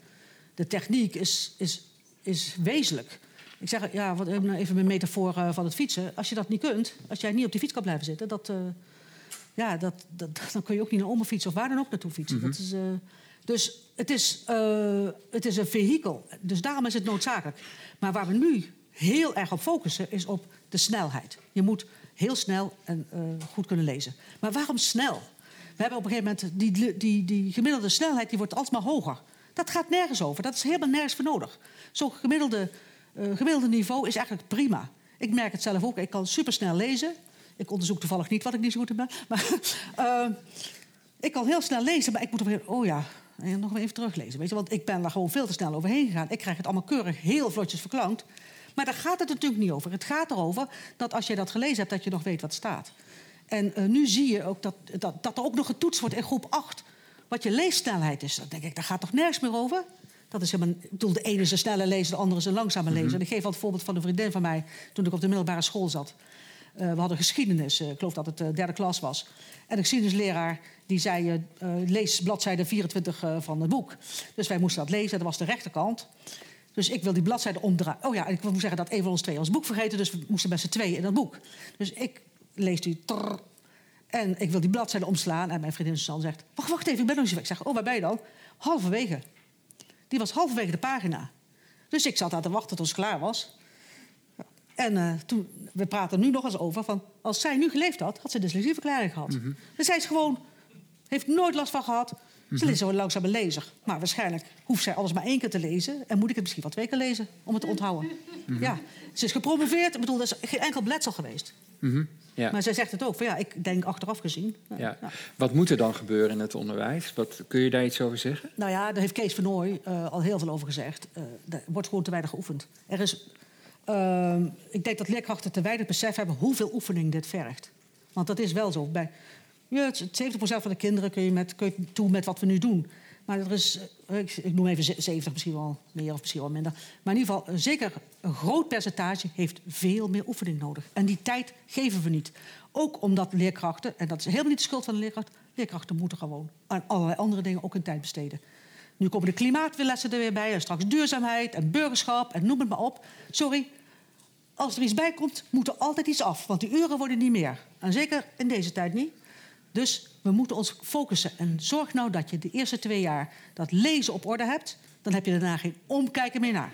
De techniek is, is, is wezenlijk. Ik zeg, ja, wat, even mijn metafoor eh, van het fietsen. Als je dat niet kunt, als jij niet op die fiets kan blijven zitten... Dat, eh, ja, dat, dat, dan kun je ook niet naar oma fietsen of waar dan ook naartoe fietsen. dat is, eh, dus het is, eh, het is een vehikel. Dus daarom is het noodzakelijk. Maar waar we nu heel erg op focussen, is op de snelheid. Je moet heel snel en eh, goed kunnen lezen. Maar waarom snel? We hebben op een gegeven moment die, die, die gemiddelde snelheid die wordt alsmaar hoger. Dat gaat nergens over. Dat is helemaal nergens voor nodig. Zo'n gemiddelde, eh, gemiddelde niveau is eigenlijk prima. Ik merk het zelf ook. Ik kan supersnel lezen. Ik onderzoek toevallig niet wat ik niet zo goed in ben. Maar eh, ik kan heel snel lezen, maar ik moet moment... Oh ja, nog even teruglezen. Weet je? Want ik ben daar gewoon veel te snel overheen gegaan. Ik krijg het allemaal keurig heel vlotjes verklankt. Maar daar gaat het natuurlijk niet over. Het gaat erover dat als je dat gelezen hebt, dat je nog weet wat staat. En eh, nu zie je ook dat, dat, dat er ook nog getoetst wordt in groep 8... wat je leessnelheid is. Dan denk ik, daar gaat toch nergens meer over? Dat is helemaal, ik bedoel, de ene is een snelle lezer, de andere is een langzame lezer. En ik geef al het voorbeeld van een vriendin van mij... toen ik op de middelbare school zat. Eh, we hadden geschiedenis, eh, ik geloof dat het de derde klas was. En de geschiedenisleraar die zei, lees bladzijde 24 eh, van het boek. Dus wij moesten dat lezen, dat was de rechterkant. Dus ik wil die bladzijde omdraaien. Oh ja, en ik moet zeggen dat een van ons twee ons boek vergeten... dus we moesten met z'n tweeën in dat boek. Dus ik lees die... trrr, en ik wil die bladzijde omslaan. En mijn vriendin Suzanne zegt... Wacht, wacht even, ik ben nog niet zo weg. Ik zeg, oh, waar ben je dan? Halverwege. Die was halverwege de pagina. Dus ik zat daar te wachten tot het klaar was. En eh, toen, we praten nu nog eens over van... als zij nu geleefd had, had ze dyslexieverklaring gehad. Dus zij is gewoon... heeft nooit last van gehad. Ze is zo'n langzame lezer. Maar waarschijnlijk hoeft zij alles maar één keer te lezen... en moet ik het misschien wel twee keer lezen om het te onthouden. Ja, ze is gepromoveerd. Ik bedoel, er is geen enkel bletsel geweest. Ja. Maar zij zegt het ook. Van, ja, ik denk achteraf gezien. Ja. Wat moet er dan gebeuren in het onderwijs? Wat, kun je daar iets over zeggen? Nou ja, daar heeft Kees van Nooy eh, al heel veel over gezegd. Eh, er wordt gewoon te weinig geoefend. Er is, ehm, ik denk dat leerkrachten te weinig besef hebben hoeveel oefening dit vergt. Want dat is wel zo. Bij ja, het- 70% van de kinderen kun je, met, kun je toe met wat we nu doen. Maar er is, eh, ik, noem even ze- 70, misschien wel meer of misschien wel minder. Maar in ieder geval, zeker een groot percentage heeft veel meer oefening nodig. En die tijd geven we niet. Ook omdat leerkrachten, en dat is helemaal niet de schuld van de leerkracht... leerkrachten moeten gewoon aan allerlei andere dingen ook hun tijd besteden. Nu komen de klimaatlessen er weer bij, en straks duurzaamheid en burgerschap en noem het maar op. Sorry, als er iets bij komt, moet er altijd iets af. Want die uren worden niet meer. En zeker in deze tijd niet. Dus we moeten ons focussen. En zorg nou dat je de eerste twee jaar dat lezen op orde hebt. Dan heb je daarna geen omkijken meer naar.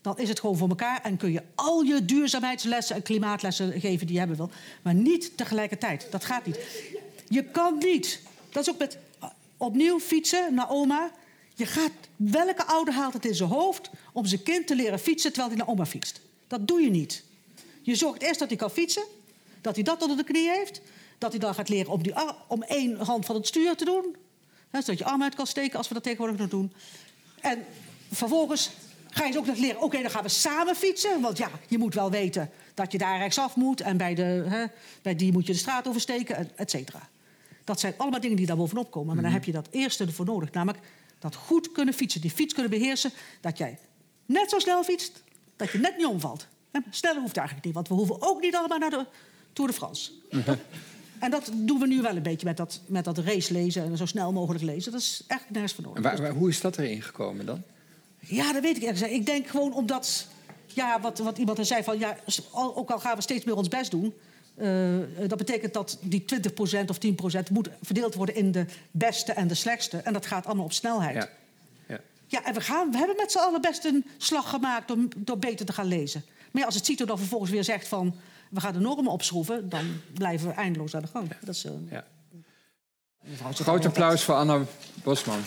dan is het gewoon voor elkaar en kun je al je duurzaamheidslessen en klimaatlessen geven die je hebben wil. Maar niet tegelijkertijd. Dat gaat niet. Je kan niet. Dat is ook met opnieuw fietsen naar oma. Je gaat, welke ouder haalt het in zijn hoofd om zijn kind te leren fietsen terwijl hij naar oma fietst? Dat doe je niet. Je zorgt eerst dat hij kan fietsen, dat hij dat onder de knie heeft, dat hij dan gaat leren om, die, om één hand van het stuur te doen, hè, zodat je arm uit kan steken als we dat tegenwoordig nog doen. En vervolgens ga je ze ook nog leren, oké, dan gaan we samen fietsen. Want ja, je moet wel weten dat je daar rechtsaf moet en bij, de, hè, bij die moet je de straat oversteken, et cetera. Dat zijn allemaal dingen die daar bovenop komen. Maar dan Mhm. heb je dat eerste ervoor nodig, namelijk dat goed kunnen fietsen, die fiets kunnen beheersen, dat jij net zo snel fietst, dat je net niet omvalt. Sneller hoeft eigenlijk niet, want we hoeven ook niet allemaal naar de Tour de France. En dat doen we nu wel een beetje met dat, met dat race lezen en zo snel mogelijk lezen. Dat is echt nergens voor nodig. En waar, waar- hoe is dat erin gekomen dan? Ja, dat weet ik ergens. Ik denk gewoon omdat, ja, wat, wat iemand er zei van, ja, ook al gaan we steeds meer ons best doen, eh, dat betekent dat die 20% of 10% moet verdeeld worden in de beste en de slechtste. En dat gaat allemaal op snelheid. Ja. ja. Ja, en we, gaan, we hebben met z'n allen best een slag gemaakt door, door beter te gaan lezen. Maar ja, als het CITO dan vervolgens weer zegt van... we gaan de normen opschroeven, dan blijven we eindeloos aan de gang. Dat is, zegt Groot applaus voor Anna Bosman.